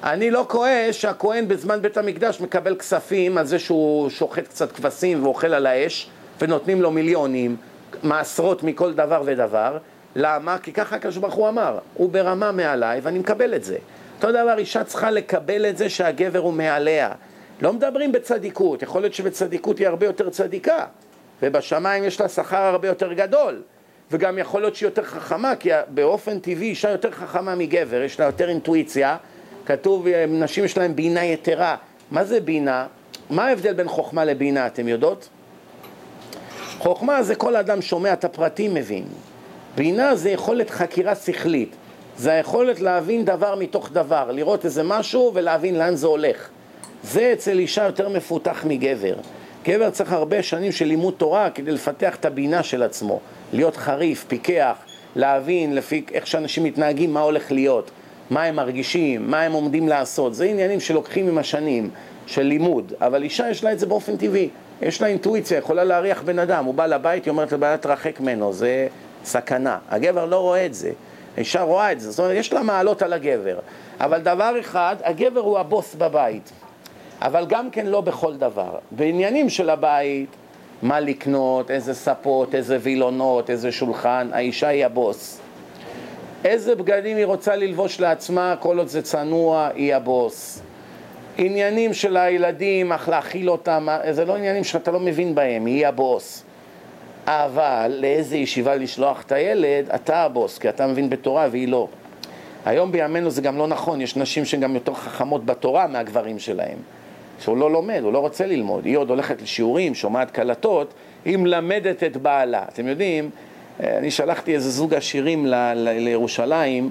אני לא כועס שהכהן בזמן בית המקדש מקבל כספים על זה שהוא שוחט קצת כבשים ואוכל על האש ונותנים לו מיליונים, מעשרות מכל דבר ודבר. למה? כי ככה הקדוש ברוך הוא אמר, הוא ברמה מעליי ואני מקבל את זה. אותו דבר, אישה צריכה לקבל את זה שהגבר הוא מעליה. לא מדברים בצדיקות, יכול להיות שבצדיקות היא הרבה יותר צדיקה, ובשמיים יש לה שכר הרבה יותר גדול. וגם יכול להיות שהיא יותר חכמה, כי באופן טבעי אישה יותר חכמה מגבר, יש לה יותר אינטואיציה. כתוב, נשים יש להן בינה יתרה. מה זה בינה? מה ההבדל בין חוכמה לבינה, אתם יודעות? חוכמה זה כל אדם שומע את הפרטים מבין. בינה זה יכולת חקירה שכלית. זה היכולת להבין דבר מתוך דבר, לראות איזה משהו ולהבין לאן זה הולך. זה אצל אישה יותר מפותח מגבר. גבר צריך הרבה שנים של לימוד תורה כדי לפתח את הבינה של עצמו. להיות חריף, פיקח, להבין לפי איך שאנשים מתנהגים, מה הולך להיות, מה הם מרגישים, מה הם עומדים לעשות. זה עניינים שלוקחים עם השנים, של לימוד. אבל אישה יש לה את זה באופן טבעי. יש לה אינטואיציה, יכולה להריח בן אדם. הוא בא לבית, היא אומרת לבעיה, תרחק ממנו, זה סכנה. הגבר לא רואה את זה. האישה רואה את זה. זאת אומרת, יש לה מעלות על הגבר. אבל דבר אחד, הגבר הוא הבוס בבית. אבל גם כן לא בכל דבר. בעניינים של הבית, מה לקנות, איזה ספות, איזה וילונות, איזה שולחן, האישה היא הבוס. איזה בגדים היא רוצה ללבוש לעצמה, כל עוד זה צנוע, היא הבוס. עניינים של הילדים, איך להאכיל אותם, זה לא עניינים שאתה לא מבין בהם, היא הבוס. אבל לאיזה ישיבה לשלוח את הילד, אתה הבוס, כי אתה מבין בתורה והיא לא. היום בימינו זה גם לא נכון, יש נשים שהן גם יותר חכמות בתורה מהגברים שלהם. שהוא לא לומד, הוא לא רוצה ללמוד. היא עוד הולכת לשיעורים, שומעת קלטות, היא מלמדת את בעלה. אתם יודעים, אה, אני שלחתי איזה זוג עשירים ל- ל- לירושלים,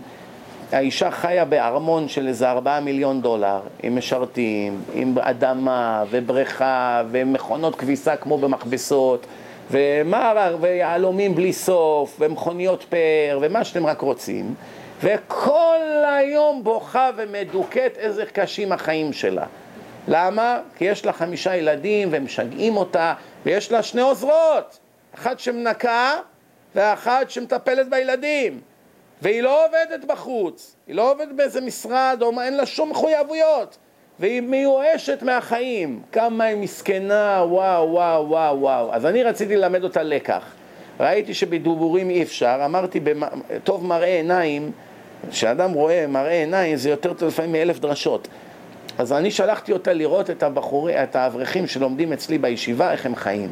האישה חיה בארמון של איזה ארבעה מיליון דולר, עם משרתים, עם אדמה ובריכה ומכונות כביסה כמו במכבסות ומערר ויהלומים בלי סוף ומכוניות פאר ומה שאתם רק רוצים וכל היום בוכה ומדוכאת איזה קשים החיים שלה. למה? כי יש לה חמישה ילדים והם משגעים אותה ויש לה שני עוזרות, אחת שמנקה ואחת שמטפלת בילדים והיא לא עובדת בחוץ, היא לא עובדת באיזה משרד, או אין לה שום מחויבויות והיא מיואשת מהחיים, כמה היא מסכנה, וואו, וואו, וואו, וואו. אז אני רציתי ללמד אותה לקח. ראיתי שבדיבורים אי אפשר, אמרתי, טוב מראה עיניים, כשאדם רואה מראה עיניים זה יותר טוב לפעמים מאלף דרשות. אז אני שלחתי אותה לראות את הבחורי, את האברכים שלומדים אצלי בישיבה, איך הם חיים.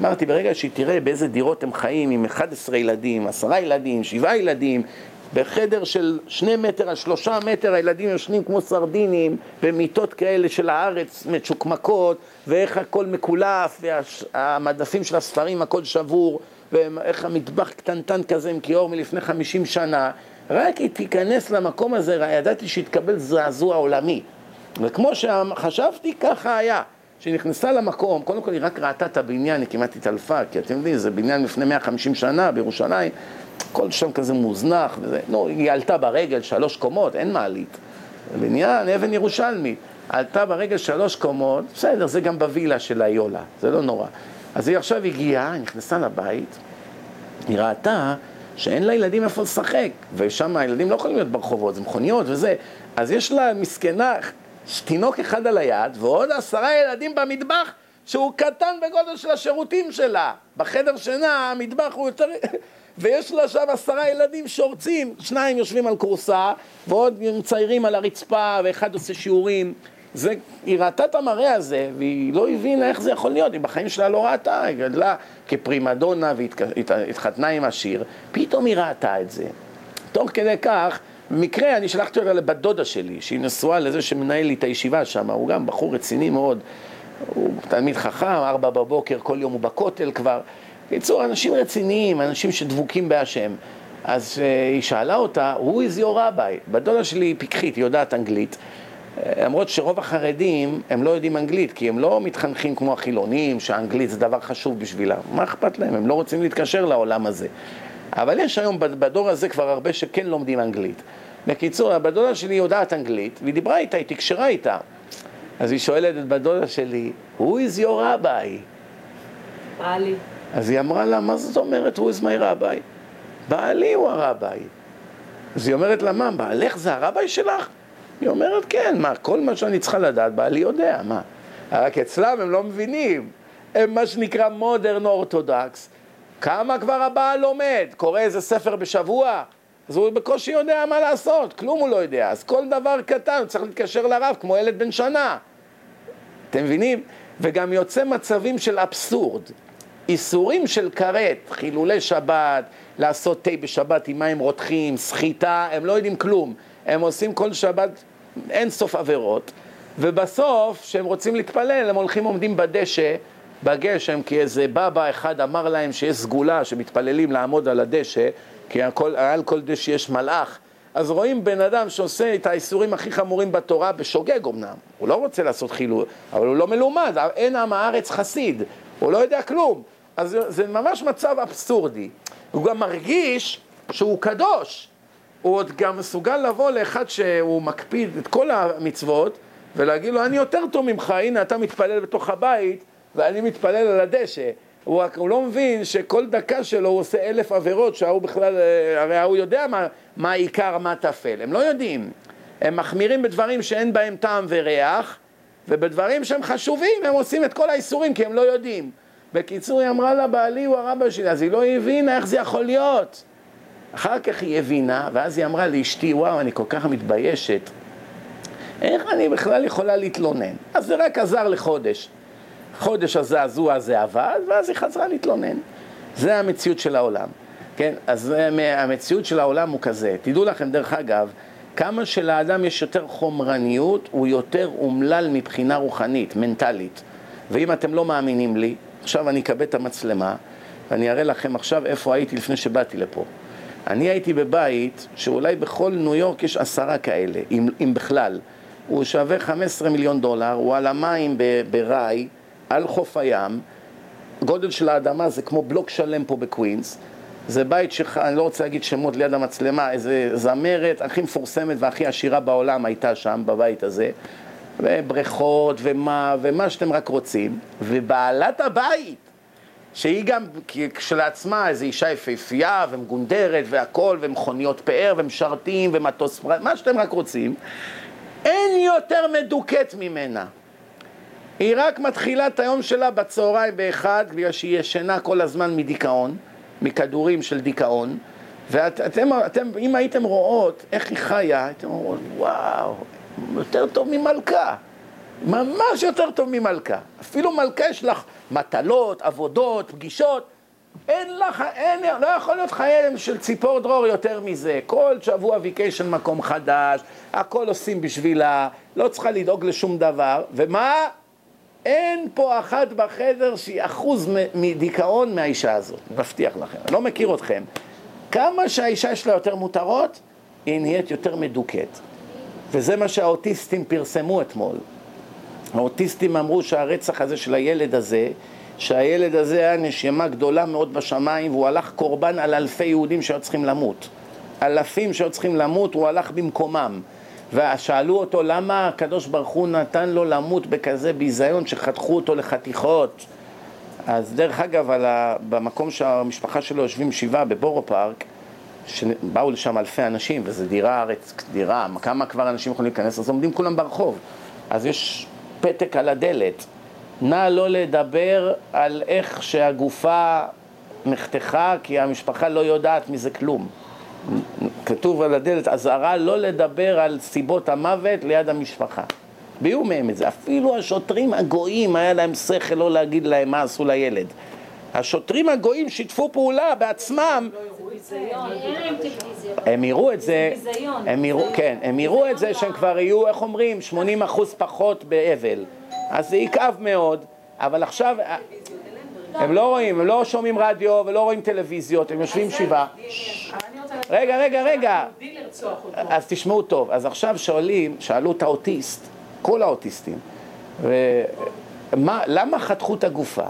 אמרתי, ברגע שהיא תראה באיזה דירות הם חיים עם 11 ילדים, 10 ילדים, 7 ילדים, בחדר של שני מטר על שלושה מטר הילדים יושנים כמו סרדינים במיטות כאלה של הארץ מצ'וקמקות ואיך הכל מקולף והמדפים של הספרים הכל שבור ואיך המטבח קטנטן כזה עם כיור מלפני 50 שנה רק היא תיכנס למקום הזה, ידעתי שיתקבל זעזוע עולמי וכמו שחשבתי ככה היה כשהיא נכנסה למקום, קודם כל היא רק ראתה את הבניין, היא כמעט התעלפה, כי אתם יודעים, זה בניין לפני 150 שנה בירושלים, הכל שם כזה מוזנח, וזה, נו, היא עלתה ברגל שלוש קומות, אין מעלית. בניין אבן ירושלמי, עלתה ברגל שלוש קומות, בסדר, זה גם בווילה של היולה, זה לא נורא. אז היא עכשיו הגיעה, היא נכנסה לבית, היא ראתה שאין לה ילדים איפה לשחק, ושם הילדים לא יכולים להיות ברחובות, זה מכוניות וזה, אז יש לה מסכנה תינוק אחד על היד ועוד עשרה ילדים במטבח שהוא קטן בגודל של השירותים שלה. בחדר שינה המטבח הוא יותר... ויש לה שם עשרה ילדים שורצים, שניים יושבים על כורסה ועוד מציירים על הרצפה ואחד עושה שיעורים. זה, היא ראתה את המראה הזה והיא לא הבינה איך זה יכול להיות, היא בחיים שלה לא ראתה, היא גדלה כפרימדונה והתחתנה עם עשיר, פתאום היא ראתה את זה. תוך כדי כך במקרה אני שלחתי אותה לבת דודה שלי, שהיא נשואה לזה שמנהל לי את הישיבה שם, הוא גם בחור רציני מאוד, הוא תלמיד חכם, ארבע בבוקר, כל יום הוא בכותל כבר. בקיצור, אנשים רציניים, אנשים שדבוקים בהשם. אז uh, היא שאלה אותה, who is your rabbi? בת דודה שלי היא פיקחית, היא יודעת אנגלית. אה, למרות שרוב החרדים הם לא יודעים אנגלית, כי הם לא מתחנכים כמו החילונים, שהאנגלית זה דבר חשוב בשבילם. מה אכפת להם? הם לא רוצים להתקשר לעולם הזה. אבל יש היום בדור הזה כבר הרבה שכן לומדים אנגלית. בקיצור, הבת דודה שלי יודעת אנגלית, והיא דיברה איתה, היא תקשרה איתה. אז היא שואלת את בת דודה שלי, who is your rabbi? בעלי. אז היא אמרה לה, מה זאת אומרת, who is my rabbi? בעלי הוא הרביי. אז היא אומרת לה, מה, בעלך זה הרביי שלך? היא אומרת, כן, מה, כל מה שאני צריכה לדעת, בעלי יודע, מה? רק אצלם הם לא מבינים. הם מה שנקרא מודרן אורתודוקס. כמה כבר הבעל לומד? קורא איזה ספר בשבוע? אז הוא בקושי יודע מה לעשות, כלום הוא לא יודע. אז כל דבר קטן, הוא צריך להתקשר לרב כמו ילד בן שנה. אתם מבינים? וגם יוצא מצבים של אבסורד. איסורים של כרת, חילולי שבת, לעשות תה בשבת עם מים רותחים, סחיטה, הם לא יודעים כלום. הם עושים כל שבת אין סוף עבירות, ובסוף, כשהם רוצים להתפלל, הם הולכים עומדים בדשא, בגשם, כי איזה בבא אחד אמר להם שיש סגולה שמתפללים לעמוד על הדשא, כי הכל, על כל דשא יש מלאך. אז רואים בן אדם שעושה את האיסורים הכי חמורים בתורה בשוגג אמנם, הוא לא רוצה לעשות חילול, אבל הוא לא מלומד, אין עם הארץ חסיד, הוא לא יודע כלום. אז זה ממש מצב אבסורדי. הוא גם מרגיש שהוא קדוש. הוא עוד גם מסוגל לבוא לאחד שהוא מקפיד את כל המצוות ולהגיד לו, אני יותר טוב ממך, הנה אתה מתפלל בתוך הבית ואני מתפלל על הדשא. הוא, רק, הוא לא מבין שכל דקה שלו הוא עושה אלף עבירות שההוא בכלל, אה, הרי ההוא יודע מה, מה העיקר, מה טפל, הם לא יודעים. הם מחמירים בדברים שאין בהם טעם וריח, ובדברים שהם חשובים הם עושים את כל האיסורים כי הם לא יודעים. בקיצור, היא אמרה לה, בעלי הוא הרבא שלי, אז היא לא הבינה איך זה יכול להיות. אחר כך היא הבינה, ואז היא אמרה לאשתי, וואו, אני כל כך מתביישת. איך אני בכלל יכולה להתלונן? אז זה רק עזר לחודש. חודש הזעזוע הזה עבד, ואז היא חזרה להתלונן. זה המציאות של העולם. כן, אז המציאות של העולם הוא כזה. תדעו לכם, דרך אגב, כמה שלאדם יש יותר חומרניות, הוא יותר אומלל מבחינה רוחנית, מנטלית. ואם אתם לא מאמינים לי, עכשיו אני אקבל את המצלמה, ואני אראה לכם עכשיו איפה הייתי לפני שבאתי לפה. אני הייתי בבית שאולי בכל ניו יורק יש עשרה כאלה, אם, אם בכלל. הוא שווה 15 מיליון דולר, הוא על המים בראי, על חוף הים, גודל של האדמה זה כמו בלוק שלם פה בקווינס. זה בית שלך, אני לא רוצה להגיד שמות ליד המצלמה, איזה זמרת הכי מפורסמת והכי עשירה בעולם הייתה שם, בבית הזה. ובריכות ומה, ומה שאתם רק רוצים. ובעלת הבית, שהיא גם כשלעצמה איזו אישה יפהפייה ומגונדרת והכול, ומכוניות פאר ומשרתים ומטוס פרט, מה שאתם רק רוצים, אין יותר מדוכאת ממנה. היא רק מתחילה את היום שלה בצהריים באחד, בגלל שהיא ישנה כל הזמן מדיכאון, מכדורים של דיכאון, ואתם, אתם, אם הייתם רואות איך היא חיה, הייתם אומרות, וואו, יותר טוב ממלכה. ממש יותר טוב ממלכה. אפילו מלכה יש לך מטלות, עבודות, פגישות. אין לך, אין, לא יכול להיות חייהם של ציפור דרור יותר מזה. כל שבוע ויקיישן מקום חדש, הכל עושים בשבילה, לא צריכה לדאוג לשום דבר. ומה? אין פה אחת בחדר שהיא אחוז מדיכאון מהאישה הזאת, מבטיח לכם. אני לא מכיר אתכם. כמה שהאישה יש לה יותר מותרות, היא נהיית יותר מדוכאת. וזה מה שהאוטיסטים פרסמו אתמול. האוטיסטים אמרו שהרצח הזה של הילד הזה, שהילד הזה היה נשימה גדולה מאוד בשמיים והוא הלך קורבן על אלפי יהודים שהיו צריכים למות. אלפים שהיו צריכים למות, הוא הלך במקומם. ושאלו אותו למה הקדוש ברוך הוא נתן לו למות בכזה ביזיון שחתכו אותו לחתיכות. אז דרך אגב, ה... במקום שהמשפחה שלו יושבים שבעה בבורו פארק, שבאו לשם אלפי אנשים, וזו דירה, דירה, כמה כבר אנשים יכולים להיכנס, אז עומדים כולם ברחוב. אז יש פתק על הדלת, נא לא לדבר על איך שהגופה נחתכה, כי המשפחה לא יודעת מזה כלום. כתוב על הדלת, אזהרה לא לדבר על סיבות המוות ליד המשפחה. ביאו מהם את זה. אפילו השוטרים הגויים, היה להם שכל לא להגיד להם מה עשו לילד. השוטרים הגויים שיתפו פעולה בעצמם. הם יראו את זה, הם יראו, כן, הם יראו את זה שהם כבר יהיו, איך אומרים, 80 אחוז פחות באבל. אז זה יכאב מאוד, אבל עכשיו, הם לא רואים, הם לא שומעים רדיו ולא רואים טלוויזיות, הם יושבים שבעה. רגע, רגע, רגע. אז תשמעו טוב. אז עכשיו שואלים, שאלו את האוטיסט, כל האוטיסטים, למה חתכו את הגופה?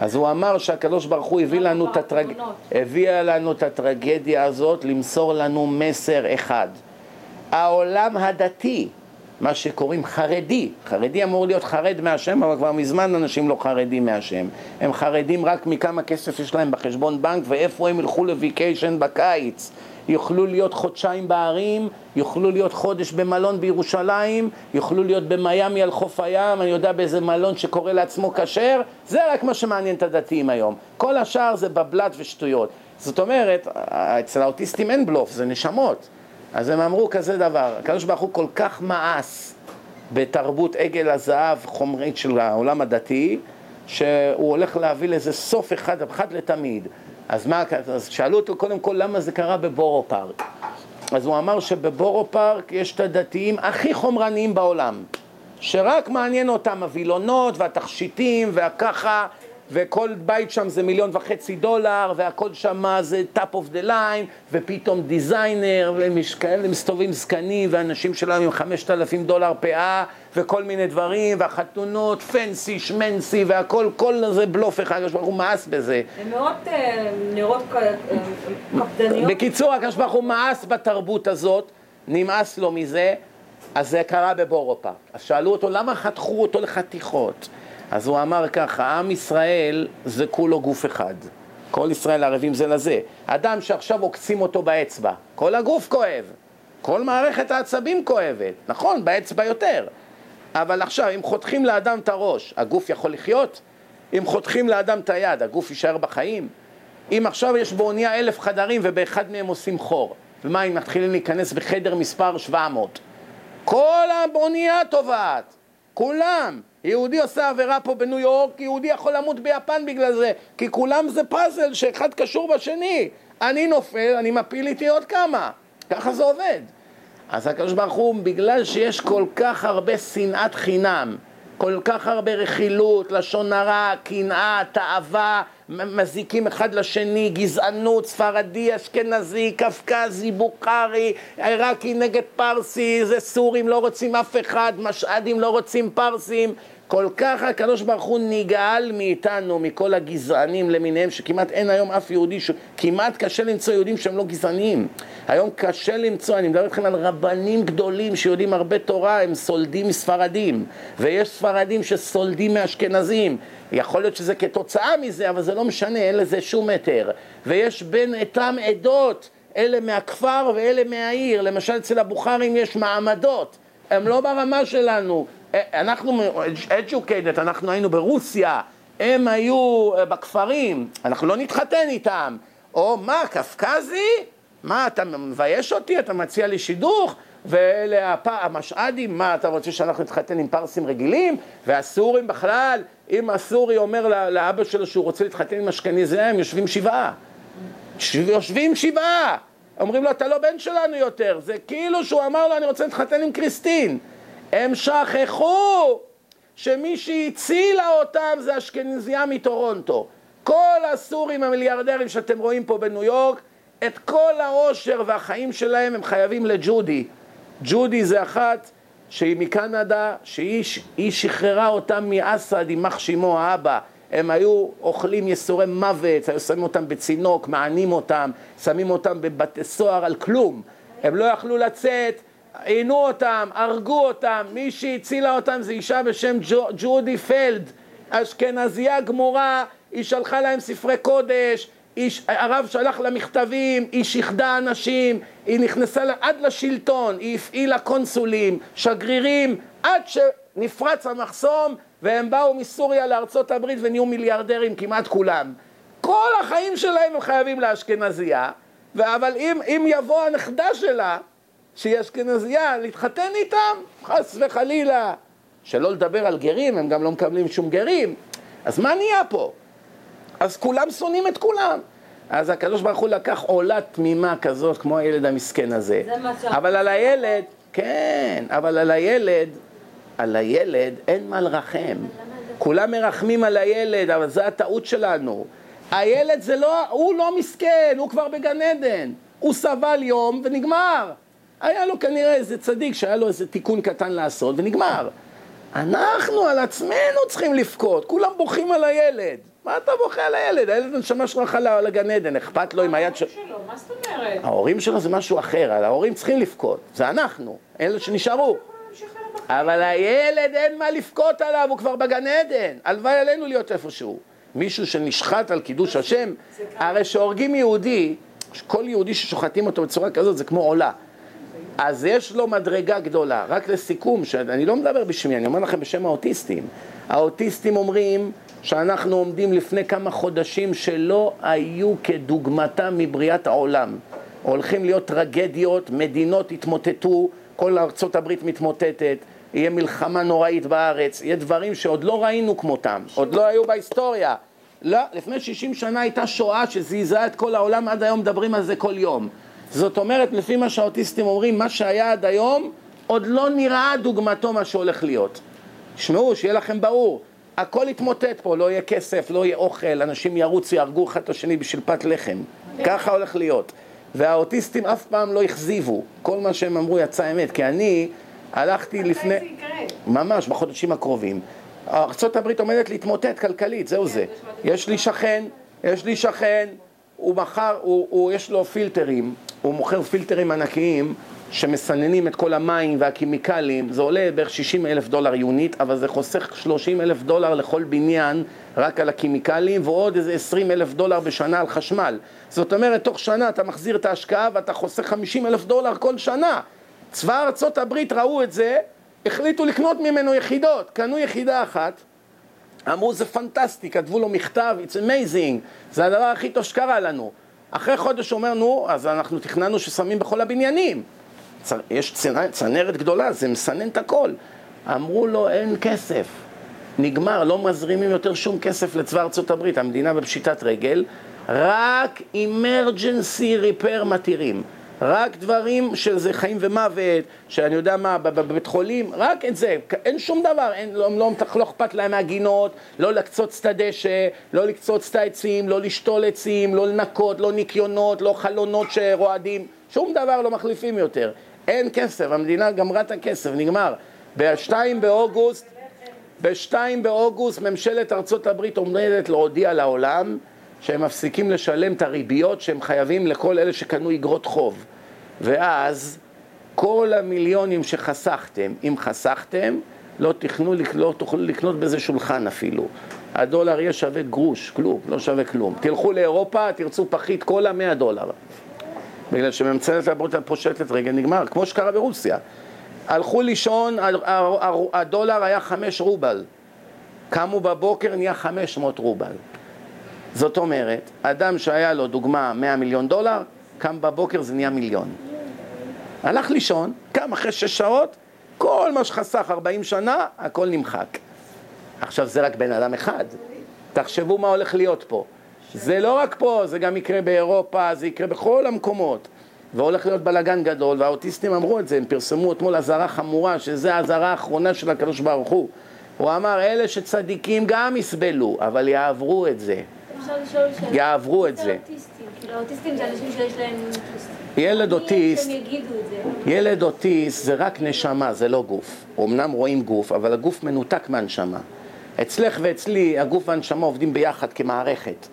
אז הוא אמר שהקדוש ברוך הוא הביא לנו, את הטרג... הביא לנו את הטרגדיה הזאת למסור לנו מסר אחד. העולם הדתי מה שקוראים חרדי. חרדי אמור להיות חרד מהשם, אבל כבר מזמן אנשים לא חרדים מהשם. הם חרדים רק מכמה כסף יש להם בחשבון בנק ואיפה הם ילכו לוויקיישן בקיץ. יוכלו להיות חודשיים בערים, יוכלו להיות חודש במלון בירושלים, יוכלו להיות במיאמי על חוף הים, אני יודע באיזה מלון שקורא לעצמו כשר, זה רק מה שמעניין את הדתיים היום. כל השאר זה בבלת ושטויות. זאת אומרת, אצל האוטיסטים אין בלוף, זה נשמות. אז הם אמרו כזה דבר, הקדוש ברוך הוא כל כך מאס בתרבות עגל הזהב חומרית של העולם הדתי, שהוא הולך להביא לזה סוף אחד, אחד לתמיד. אז מה, אז שאלו אותו קודם כל למה זה קרה בבורו פארק. אז הוא אמר שבבורו פארק יש את הדתיים הכי חומרניים בעולם, שרק מעניין אותם הווילונות והתכשיטים והככה וכל בית שם זה מיליון וחצי דולר, והכל שם זה top of the line, ופתאום דיזיינר, וכאלה מסתובבים זקנים, ואנשים שלנו עם חמשת אלפים דולר פאה, וכל מיני דברים, והחתונות, פנסי, שמנסי, והכל, כל זה בלוף אחד, הקדוש ברוך הוא מאס בזה. הן מאוד אה, נראות אה, קפדניות. בקיצור, הקדוש ברוך הוא מאס בתרבות הזאת, נמאס לו מזה, אז זה קרה בבורופה. אז שאלו אותו, למה חתכו אותו לחתיכות? אז הוא אמר ככה, עם ישראל זה כולו גוף אחד. כל ישראל ערבים זה לזה. אדם שעכשיו עוקצים אותו באצבע, כל הגוף כואב. כל מערכת העצבים כואבת. נכון, באצבע יותר. אבל עכשיו, אם חותכים לאדם את הראש, הגוף יכול לחיות? אם חותכים לאדם את היד, הגוף יישאר בחיים? אם עכשיו יש באונייה אלף חדרים ובאחד מהם עושים חור, ומה אם מתחילים להיכנס בחדר מספר 700? כל האונייה טובעת, כולם. יהודי עושה עבירה פה בניו יורק, יהודי יכול למות ביפן בגלל זה, כי כולם זה פאזל שאחד קשור בשני. אני נופל, אני מפיל איתי עוד כמה. ככה זה עובד. אז הקדוש ברוך הוא, בגלל שיש כל כך הרבה שנאת חינם, כל כך הרבה רכילות, לשון הרע, קנאה, תאווה, מזיקים אחד לשני, גזענות, ספרדי, אשכנזי, קפקזי, בוכרי, עיראקי נגד פרסי, זה סורים לא רוצים אף אחד, משעדים לא רוצים פרסים, כל כך הקדוש ברוך הוא נגאל מאיתנו, מכל הגזענים למיניהם, שכמעט אין היום אף יהודי. כמעט קשה למצוא יהודים שהם לא גזעניים. היום קשה למצוא, אני מדבר איתכם על רבנים גדולים שיודעים הרבה תורה, הם סולדים מספרדים, ויש ספרדים שסולדים מאשכנזים. יכול להיות שזה כתוצאה מזה, אבל זה לא משנה, אין לזה שום היתר. ויש בין אותם עדות, אלה מהכפר ואלה מהעיר. למשל אצל הבוכרים יש מעמדות, הם לא ברמה שלנו. אנחנו educated, אנחנו היינו ברוסיה, הם היו אה, בכפרים, אנחנו לא נתחתן איתם. או מה, קפקזי? מה, אתה מבייש אותי? אתה מציע לי שידוך? ואלה הפ... המשעדים, מה, אתה רוצה שאנחנו נתחתן עם פרסים רגילים? והסורים בכלל, אם הסורי אומר לאבא שלו שהוא רוצה להתחתן עם אשכנזי, הם יושבים שבעה. יושבים שבעה! אומרים לו, אתה לא בן שלנו יותר. זה כאילו שהוא אמר לו, אני רוצה להתחתן עם קריסטין. הם שכחו שמי שהצילה אותם זה אשכנזייה מטורונטו. כל הסורים המיליארדרים שאתם רואים פה בניו יורק, את כל העושר והחיים שלהם הם חייבים לג'ודי. ג'ודי זה אחת שהיא מקנדה, שהיא שחררה אותם מאסד, יימח שמו האבא. הם היו אוכלים יסורי מוות, היו שמים אותם בצינוק, מענים אותם, שמים אותם בבתי סוהר על כלום. הם לא יכלו לצאת, עינו אותם, הרגו אותם, מי שהצילה אותם זה אישה בשם ג'ודי פלד, אשכנזייה גמורה, היא שלחה להם ספרי קודש, איש, הרב שלח לה מכתבים, היא שיחדה אנשים, היא נכנסה עד לשלטון, היא הפעילה קונסולים, שגרירים, עד שנפרץ המחסום והם באו מסוריה לארצות הברית ונהיו מיליארדרים כמעט כולם. כל החיים שלהם הם חייבים לאשכנזייה, אבל אם, אם יבוא הנכדה שלה, שהיא אשכנזייה, להתחתן איתם, חס וחלילה. שלא לדבר על גרים, הם גם לא מקבלים שום גרים. אז מה נהיה פה? אז כולם שונאים את כולם. אז הקדוש ברוך הוא לקח עולה תמימה כזאת, כמו הילד המסכן הזה. אבל על הילד, כן, אבל על הילד, על הילד אין מה לרחם. כולם מרחמים על הילד, אבל זו הטעות שלנו. הילד זה לא, הוא לא מסכן, הוא כבר בגן עדן. הוא סבל יום ונגמר. היה לו כנראה איזה צדיק שהיה לו איזה תיקון קטן לעשות ונגמר. אנחנו על עצמנו צריכים לבכות, כולם בוכים על הילד. מה אתה בוכה על הילד? הילד נשמה שלך הלכה לגן עדן, אכפת לו עם היד של... שלו, מה זאת אומרת? ההורים שלו זה משהו אחר, ההורים צריכים לבכות, זה אנחנו, אלה שנשארו. אבל הילד אין מה לבכות עליו, הוא כבר בגן עדן. הלוואי עלינו להיות איפשהו. מישהו שנשחט על קידוש השם, הרי שהורגים יהודי, כל יהודי ששוחטים אותו בצורה כזאת זה כמו עולה. אז יש לו מדרגה גדולה. רק לסיכום, שאני לא מדבר בשמי, אני אומר לכם בשם האוטיסטים. האוטיסטים אומרים שאנחנו עומדים לפני כמה חודשים שלא היו כדוגמתם מבריאת העולם. הולכים להיות טרגדיות, מדינות יתמוטטו, כל ארצות הברית מתמוטטת, יהיה מלחמה נוראית בארץ, יהיה דברים שעוד לא ראינו כמותם, עוד לא היו בהיסטוריה. לא, לפני 60 שנה הייתה שואה שזעזעה את כל העולם, עד היום מדברים על זה כל יום. זאת אומרת, לפי מה שהאוטיסטים אומרים, מה שהיה עד היום, עוד לא נראה דוגמתו מה שהולך להיות. תשמעו, שיהיה לכם ברור, הכל יתמוטט פה, לא יהיה כסף, לא יהיה אוכל, אנשים ירוצו, יהרגו אחד את השני בשביל פת לחם. ככה הולך להיות. והאוטיסטים אף פעם לא הכזיבו, כל מה שהם אמרו יצא אמת, כי אני הלכתי לפני... ממש, בחודשים הקרובים. ארה"ב עומדת להתמוטט כלכלית, זהו זה. יש לי שכן, יש לי שכן, הוא מכר, הוא, הוא, יש לו פילטרים, הוא מוכר פילטרים ענקיים שמסננים את כל המים והכימיקלים, זה עולה בערך 60 אלף דולר יונית, אבל זה חוסך 30 אלף דולר לכל בניין רק על הכימיקלים, ועוד איזה 20 אלף דולר בשנה על חשמל. זאת אומרת, תוך שנה אתה מחזיר את ההשקעה ואתה חוסך 50 אלף דולר כל שנה. צבא ארצות הברית ראו את זה, החליטו לקנות ממנו יחידות, קנו יחידה אחת, אמרו זה פנטסטי, כתבו לו מכתב, it's amazing, זה הדבר הכי טוב שקרה לנו. אחרי חודש הוא אומר, נו, אז אנחנו תכננו ששמים בכל הבניינים. יש צנ- צנרת גדולה, זה מסנן את הכל. אמרו לו, אין כסף. נגמר, לא מזרימים יותר שום כסף לצבא ארצות הברית, המדינה בפשיטת רגל, רק emergency repair מתירים. רק דברים שזה חיים ומוות, שאני יודע מה, בב- בבית חולים, רק את זה, אין שום דבר, אין, לא, לא, לא אכפת להם מהגינות, לא לקצוץ את הדשא, לא לקצוץ את העצים, לא לשתול עצים, לא לנקות, לא ניקיונות, לא חלונות שרועדים, שום דבר לא מחליפים יותר. אין כסף, המדינה גמרה את הכסף, נגמר. ב-2 באוגוסט ב-2 באוגוסט ממשלת ארצות הברית עומדת להודיע לעולם שהם מפסיקים לשלם את הריביות שהם חייבים לכל אלה שקנו אגרות חוב. ואז כל המיליונים שחסכתם, אם חסכתם, לא, תכנו, לא תוכלו לקנות בזה שולחן אפילו. הדולר יהיה שווה גרוש, כלום, לא שווה כלום. תלכו לאירופה, תרצו פחית קולה 100 דולר. בגלל שממשלת הברית פושטת רגל, נגמר, כמו שקרה ברוסיה. הלכו לישון, הדולר היה חמש רובל. קמו בבוקר, נהיה חמש מאות רובל. זאת אומרת, אדם שהיה לו, דוגמה, 100 מיליון דולר, קם בבוקר, זה נהיה מיליון. הלך לישון, קם אחרי שש שעות, כל מה שחסך 40 שנה, הכל נמחק. עכשיו זה רק בן אדם אחד. תחשבו מה הולך להיות פה. זה לא רק פה, זה גם יקרה באירופה, זה יקרה בכל המקומות. והולך להיות בלאגן גדול, והאוטיסטים אמרו את זה, הם פרסמו אתמול אזהרה חמורה, שזה האזהרה האחרונה של הקדוש ברוך הוא. הוא אמר, אלה שצדיקים גם יסבלו, אבל יעברו את זה. יעברו את זה. כאילו. ילד אוטיסט. ילד אוטיסט זה רק נשמה, זה לא גוף. אמנם רואים גוף, אבל הגוף מנותק מהנשמה. אצלך ואצלי הגוף והנשמה עובדים ביחד כמערכת.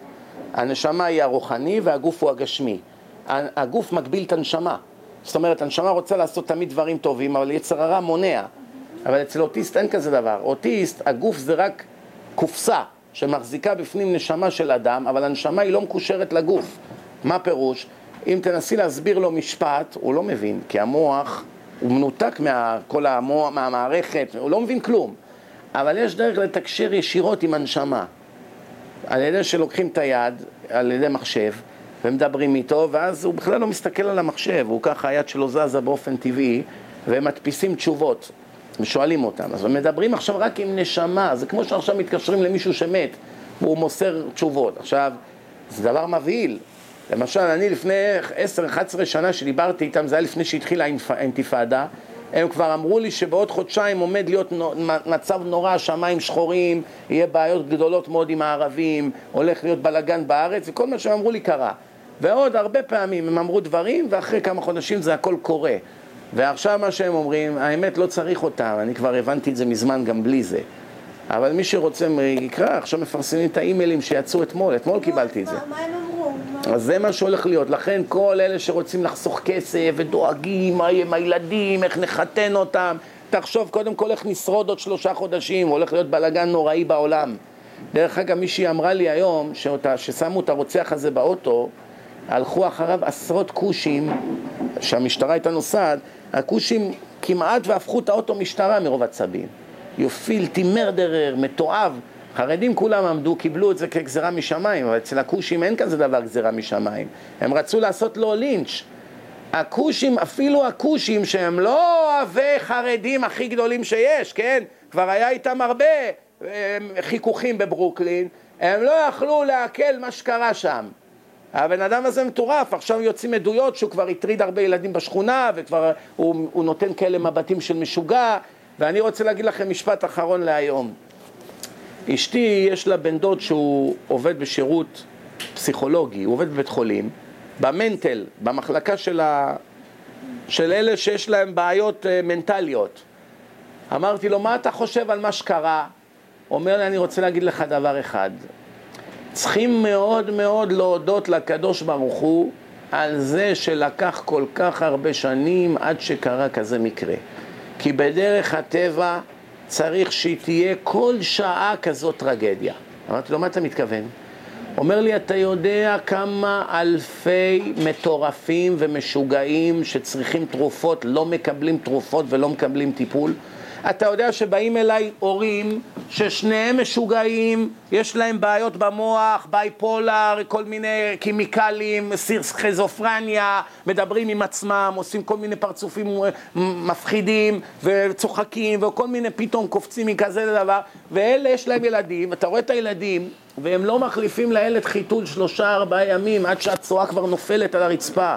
הנשמה היא הרוחני והגוף הוא הגשמי. הגוף מגביל את הנשמה. זאת אומרת, הנשמה רוצה לעשות תמיד דברים טובים, אבל יצר הרע מונע. אבל אצל אוטיסט אין כזה דבר. אוטיסט, הגוף זה רק קופסה שמחזיקה בפנים נשמה של אדם, אבל הנשמה היא לא מקושרת לגוף. מה פירוש? אם תנסי להסביר לו משפט, הוא לא מבין, כי המוח הוא מנותק מכל המוח, מהמערכת, הוא לא מבין כלום. אבל יש דרך לתקשר ישירות עם הנשמה. על ידי שלוקחים את היד, על ידי מחשב, ומדברים איתו, ואז הוא בכלל לא מסתכל על המחשב, הוא ככה, היד שלו זזה באופן טבעי, והם מדפיסים תשובות, ושואלים אותם. אז מדברים עכשיו רק עם נשמה, זה כמו שעכשיו מתקשרים למישהו שמת, והוא מוסר תשובות. עכשיו, זה דבר מבהיל. למשל, אני לפני 10-11 שנה שדיברתי איתם, זה היה לפני שהתחילה האינתיפאדה, הם כבר אמרו לי שבעוד חודשיים עומד להיות מצב נורא, שמיים שחורים, יהיה בעיות גדולות מאוד עם הערבים, הולך להיות בלאגן בארץ, וכל מה שהם אמרו לי קרה. ועוד הרבה פעמים הם אמרו דברים, ואחרי כמה חודשים זה הכל קורה. ועכשיו מה שהם אומרים, האמת לא צריך אותם, אני כבר הבנתי את זה מזמן גם בלי זה. אבל מי שרוצה יקרא, עכשיו מפרסמים את האימיילים שיצאו אתמול, אתמול קיבלתי את זה. מה- הם אמרו? אז זה מה שהולך להיות. לכן כל אלה שרוצים לחסוך כסף ודואגים מה יהיה עם הילדים, איך נחתן אותם, תחשוב קודם כל איך נשרוד עוד שלושה חודשים, הולך להיות בלאגן נוראי בעולם. דרך אגב, מישהי אמרה לי היום, שאותה, ששמו את הרוצח הזה באוטו, הלכו אחריו עשרות כושים, שהמשטרה הייתה נוסעת, הכושים כמעט והפכו את האוטו משטרה מרוב עצבים. Filthy murderer, מתועב. חרדים כולם עמדו, קיבלו את זה כגזרה משמיים, אבל אצל הכושים אין כזה דבר גזרה משמיים. הם רצו לעשות לו לינץ'. הכושים, אפילו הכושים שהם לא אוהבי חרדים הכי גדולים שיש, כן? כבר היה איתם הרבה אה, חיכוכים בברוקלין, הם לא יכלו לעכל מה שקרה שם. הבן אדם הזה מטורף, עכשיו יוצאים עדויות שהוא כבר הטריד הרבה ילדים בשכונה וכבר הוא, הוא נותן כאלה מבטים של משוגע ואני רוצה להגיד לכם משפט אחרון להיום. אשתי יש לה בן דוד שהוא עובד בשירות פסיכולוגי, הוא עובד בבית חולים, במנטל, במחלקה של, ה... של אלה שיש להם בעיות אה, מנטליות. אמרתי לו, מה אתה חושב על מה שקרה? אומר לי, אני רוצה להגיד לך דבר אחד. צריכים מאוד מאוד להודות לקדוש ברוך הוא על זה שלקח כל כך הרבה שנים עד שקרה כזה מקרה. כי בדרך הטבע צריך שתהיה כל שעה כזאת טרגדיה. אמרתי לו, מה אתה מתכוון? אומר לי, אתה יודע כמה אלפי מטורפים ומשוגעים שצריכים תרופות, לא מקבלים תרופות ולא מקבלים טיפול? אתה יודע שבאים אליי הורים ששניהם משוגעים, יש להם בעיות במוח, בייפולר, כל מיני קימיקלים, סכיזופרניה, מדברים עם עצמם, עושים כל מיני פרצופים מפחידים וצוחקים וכל מיני פתאום קופצים מכזה לדבר ואלה יש להם ילדים, אתה רואה את הילדים והם לא מחליפים לילד חיתול שלושה ארבעה ימים עד שהצואה כבר נופלת על הרצפה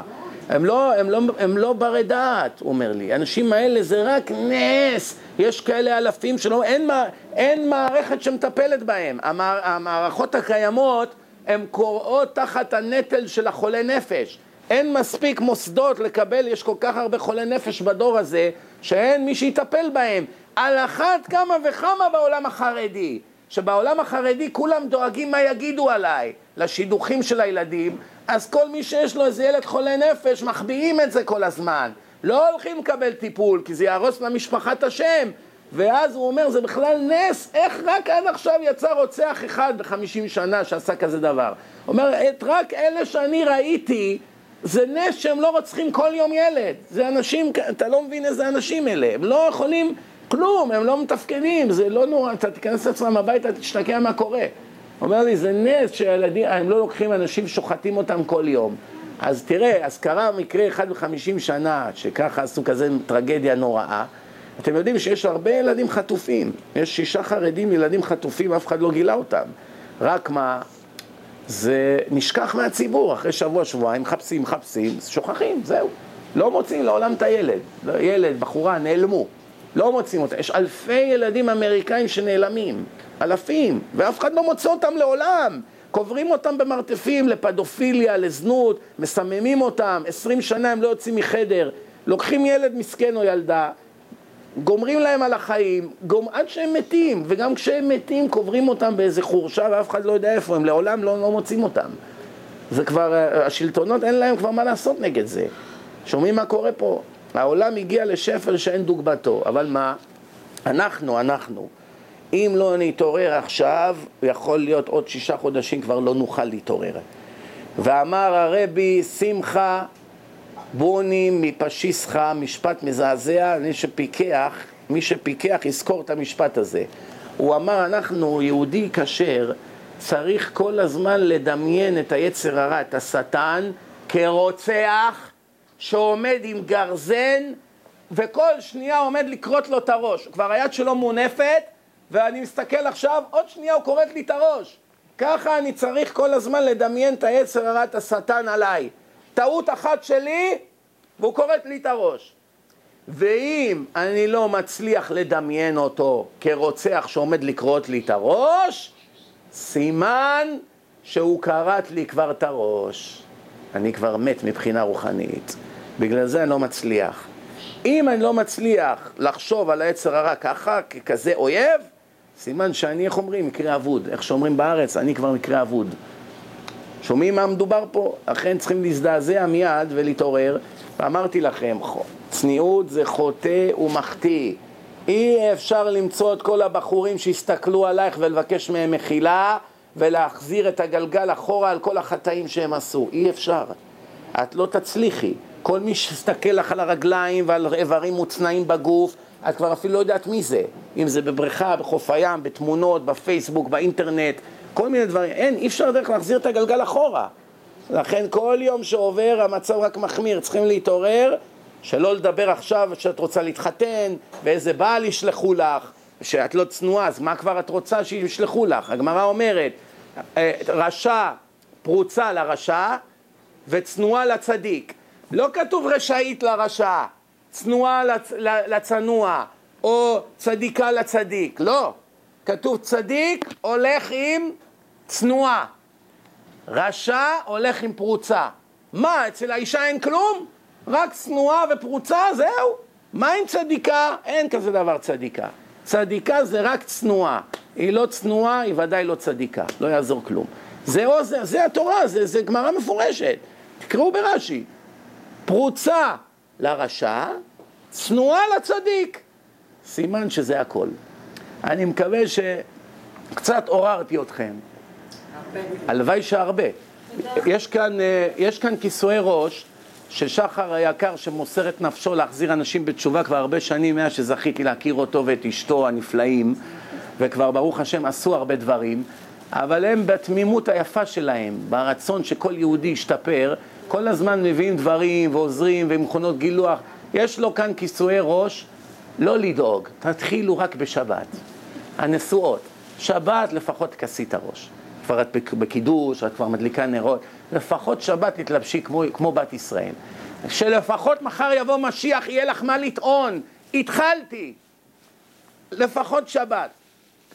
הם לא, הם, לא, הם לא ברי דעת, הוא אומר לי. האנשים האלה זה רק נס. יש כאלה אלפים שלא, אין, אין מערכת שמטפלת בהם. המע, המערכות הקיימות הן קוראות תחת הנטל של החולה נפש. אין מספיק מוסדות לקבל, יש כל כך הרבה חולי נפש בדור הזה, שאין מי שיטפל בהם. על אחת כמה וכמה בעולם החרדי. שבעולם החרדי כולם דואגים מה יגידו עליי, לשידוכים של הילדים, אז כל מי שיש לו איזה ילד חולה נפש, מחביאים את זה כל הזמן. לא הולכים לקבל טיפול, כי זה יהרוס למשפחה את השם. ואז הוא אומר, זה בכלל נס, איך רק עד עכשיו יצא רוצח אחד בחמישים שנה שעשה כזה דבר. הוא אומר, את רק אלה שאני ראיתי, זה נס שהם לא רוצחים כל יום ילד. זה אנשים, אתה לא מבין איזה אנשים אלה, הם לא יכולים כלום, הם לא מתפקדים, זה לא נורא, אתה תיכנס לעצמם הביתה, תשתקע מה קורה. אומר לי, זה נס שהילדים, הם לא לוקחים אנשים, שוחטים אותם כל יום. אז תראה, אז קרה מקרה אחד בחמישים שנה, שככה עשו כזה טרגדיה נוראה. אתם יודעים שיש הרבה ילדים חטופים. יש שישה חרדים, ילדים חטופים, אף אחד לא גילה אותם. רק מה, זה נשכח מהציבור, אחרי שבוע, שבועיים, מחפשים, מחפשים, שוכחים, זהו. לא מוצאים לעולם את הילד. ילד, בחורה, נעלמו. לא מוצאים אותם. יש אלפי ילדים אמריקאים שנעלמים. אלפים, ואף אחד לא מוצא אותם לעולם. קוברים אותם במרתפים לפדופיליה, לזנות, מסממים אותם, עשרים שנה הם לא יוצאים מחדר, לוקחים ילד מסכן או ילדה, גומרים להם על החיים, גומ... עד שהם מתים, וגם כשהם מתים קוברים אותם באיזה חורשה ואף אחד לא יודע איפה הם, לעולם לא, לא מוצאים אותם. זה כבר, השלטונות אין להם כבר מה לעשות נגד זה. שומעים מה קורה פה? העולם הגיע לשפל שאין דוגמתו, אבל מה? אנחנו, אנחנו. אם לא נתעורר עכשיו, יכול להיות עוד שישה חודשים כבר לא נוכל להתעורר. ואמר הרבי, שמחה בוני מפשיסחה, משפט מזעזע, מי שפיקח, מי שפיקח יזכור את המשפט הזה. הוא אמר, אנחנו, יהודי כשר, צריך כל הזמן לדמיין את היצר הרע, את השטן, כרוצח שעומד עם גרזן וכל שנייה עומד לכרות לו את הראש. כבר היד שלו מונפת ואני מסתכל עכשיו, עוד שנייה הוא כורת לי את הראש. ככה אני צריך כל הזמן לדמיין את היצר הרע, את השטן עליי. טעות אחת שלי, והוא כורת לי את הראש. ואם אני לא מצליח לדמיין אותו כרוצח שעומד לקרות לי את הראש, סימן שהוא כרת לי כבר את הראש. אני כבר מת מבחינה רוחנית. בגלל זה אני לא מצליח. אם אני לא מצליח לחשוב על היצר הרע ככה, ככזה אויב, סימן שאני, איך אומרים, מקרה אבוד. איך שאומרים בארץ, אני כבר מקרה אבוד. שומעים מה מדובר פה? לכן צריכים להזדעזע מיד ולהתעורר. ואמרתי לכם, צניעות זה חוטא ומחטיא. אי אפשר למצוא את כל הבחורים שיסתכלו עלייך ולבקש מהם מחילה ולהחזיר את הגלגל אחורה על כל החטאים שהם עשו. אי אפשר. את לא תצליחי. כל מי שיסתכל לך על הרגליים ועל איברים מוצנעים בגוף, את כבר אפילו לא יודעת מי זה. אם זה בבריכה, בחוף הים, בתמונות, בפייסבוק, באינטרנט, כל מיני דברים. אין, אי אפשר דרך להחזיר את הגלגל אחורה. לכן כל יום שעובר המצב רק מחמיר, צריכים להתעורר, שלא לדבר עכשיו שאת רוצה להתחתן, ואיזה בעל ישלחו לך, שאת לא צנועה, אז מה כבר את רוצה שישלחו לך? הגמרא אומרת, אה, רשע פרוצה לרשע וצנועה לצדיק. לא כתוב רשאית לרשע, צנועה לצ... לצנוע, או צדיקה לצדיק, לא. כתוב צדיק הולך עם צנועה, רשע הולך עם פרוצה. מה, אצל האישה אין כלום? רק צנועה ופרוצה, זהו. מה עם צדיקה? אין כזה דבר צדיקה. צדיקה זה רק צנועה. היא לא צנועה, היא ודאי לא צדיקה. לא יעזור כלום. זה, או, זה, זה התורה, זה, זה גמרא מפורשת. תקראו ברש"י. פרוצה לרשע, צנועה לצדיק. סימן שזה הכל. אני מקווה שקצת עוררתי אתכם. הלוואי שהרבה. יש כאן, אה, יש כאן כיסויי ראש של שחר היקר שמוסר את נפשו להחזיר אנשים בתשובה כבר הרבה שנים מאז שזכיתי להכיר אותו ואת אשתו הנפלאים וכבר ברוך השם עשו הרבה דברים אבל הם בתמימות היפה שלהם, ברצון שכל יהודי ישתפר כל הזמן מביאים דברים ועוזרים ומכונות גילוח יש לו כאן כיסויי ראש לא לדאוג, תתחילו רק בשבת הנשואות, שבת לפחות תכסי את הראש כבר את בקידוש, את כבר מדליקה נרות לפחות שבת תתלבשי כמו, כמו בת ישראל שלפחות מחר יבוא משיח, יהיה לך מה לטעון. התחלתי. לפחות שבת.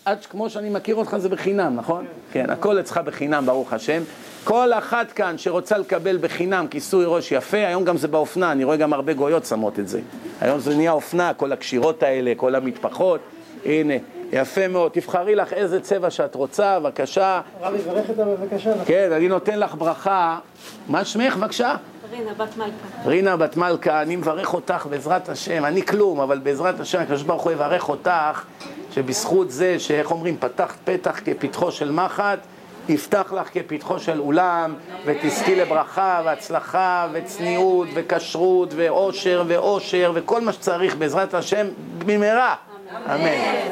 עד כמו שאני מכיר אותך זה בחינם, נכון? כן, הכל אצלך בחינם, ברוך השם. כל אחת כאן שרוצה לקבל בחינם כיסוי ראש יפה, היום גם זה באופנה, אני רואה גם הרבה גויות שמות את זה. היום זה נהיה אופנה, כל הקשירות האלה, כל המטפחות. הנה, יפה מאוד. תבחרי לך איזה צבע שאת רוצה, בבקשה. רבי, ברך אותה בבקשה. כן, אני נותן לך ברכה. מה שמך, בבקשה? רינה, בת מלכה. רינה בת מלכה, אני מברך אותך בעזרת השם, אני כלום, אבל בעזרת השם הקדוש ברוך הוא יברך אותך, שבזכות זה, שאיך אומרים, פתחת פתח כפתחו של מחט, יפתח לך כפתחו של אולם, ותזכי לברכה והצלחה וצניעות וכשרות ואושר ואושר וכל מה שצריך בעזרת השם במהרה, אמן.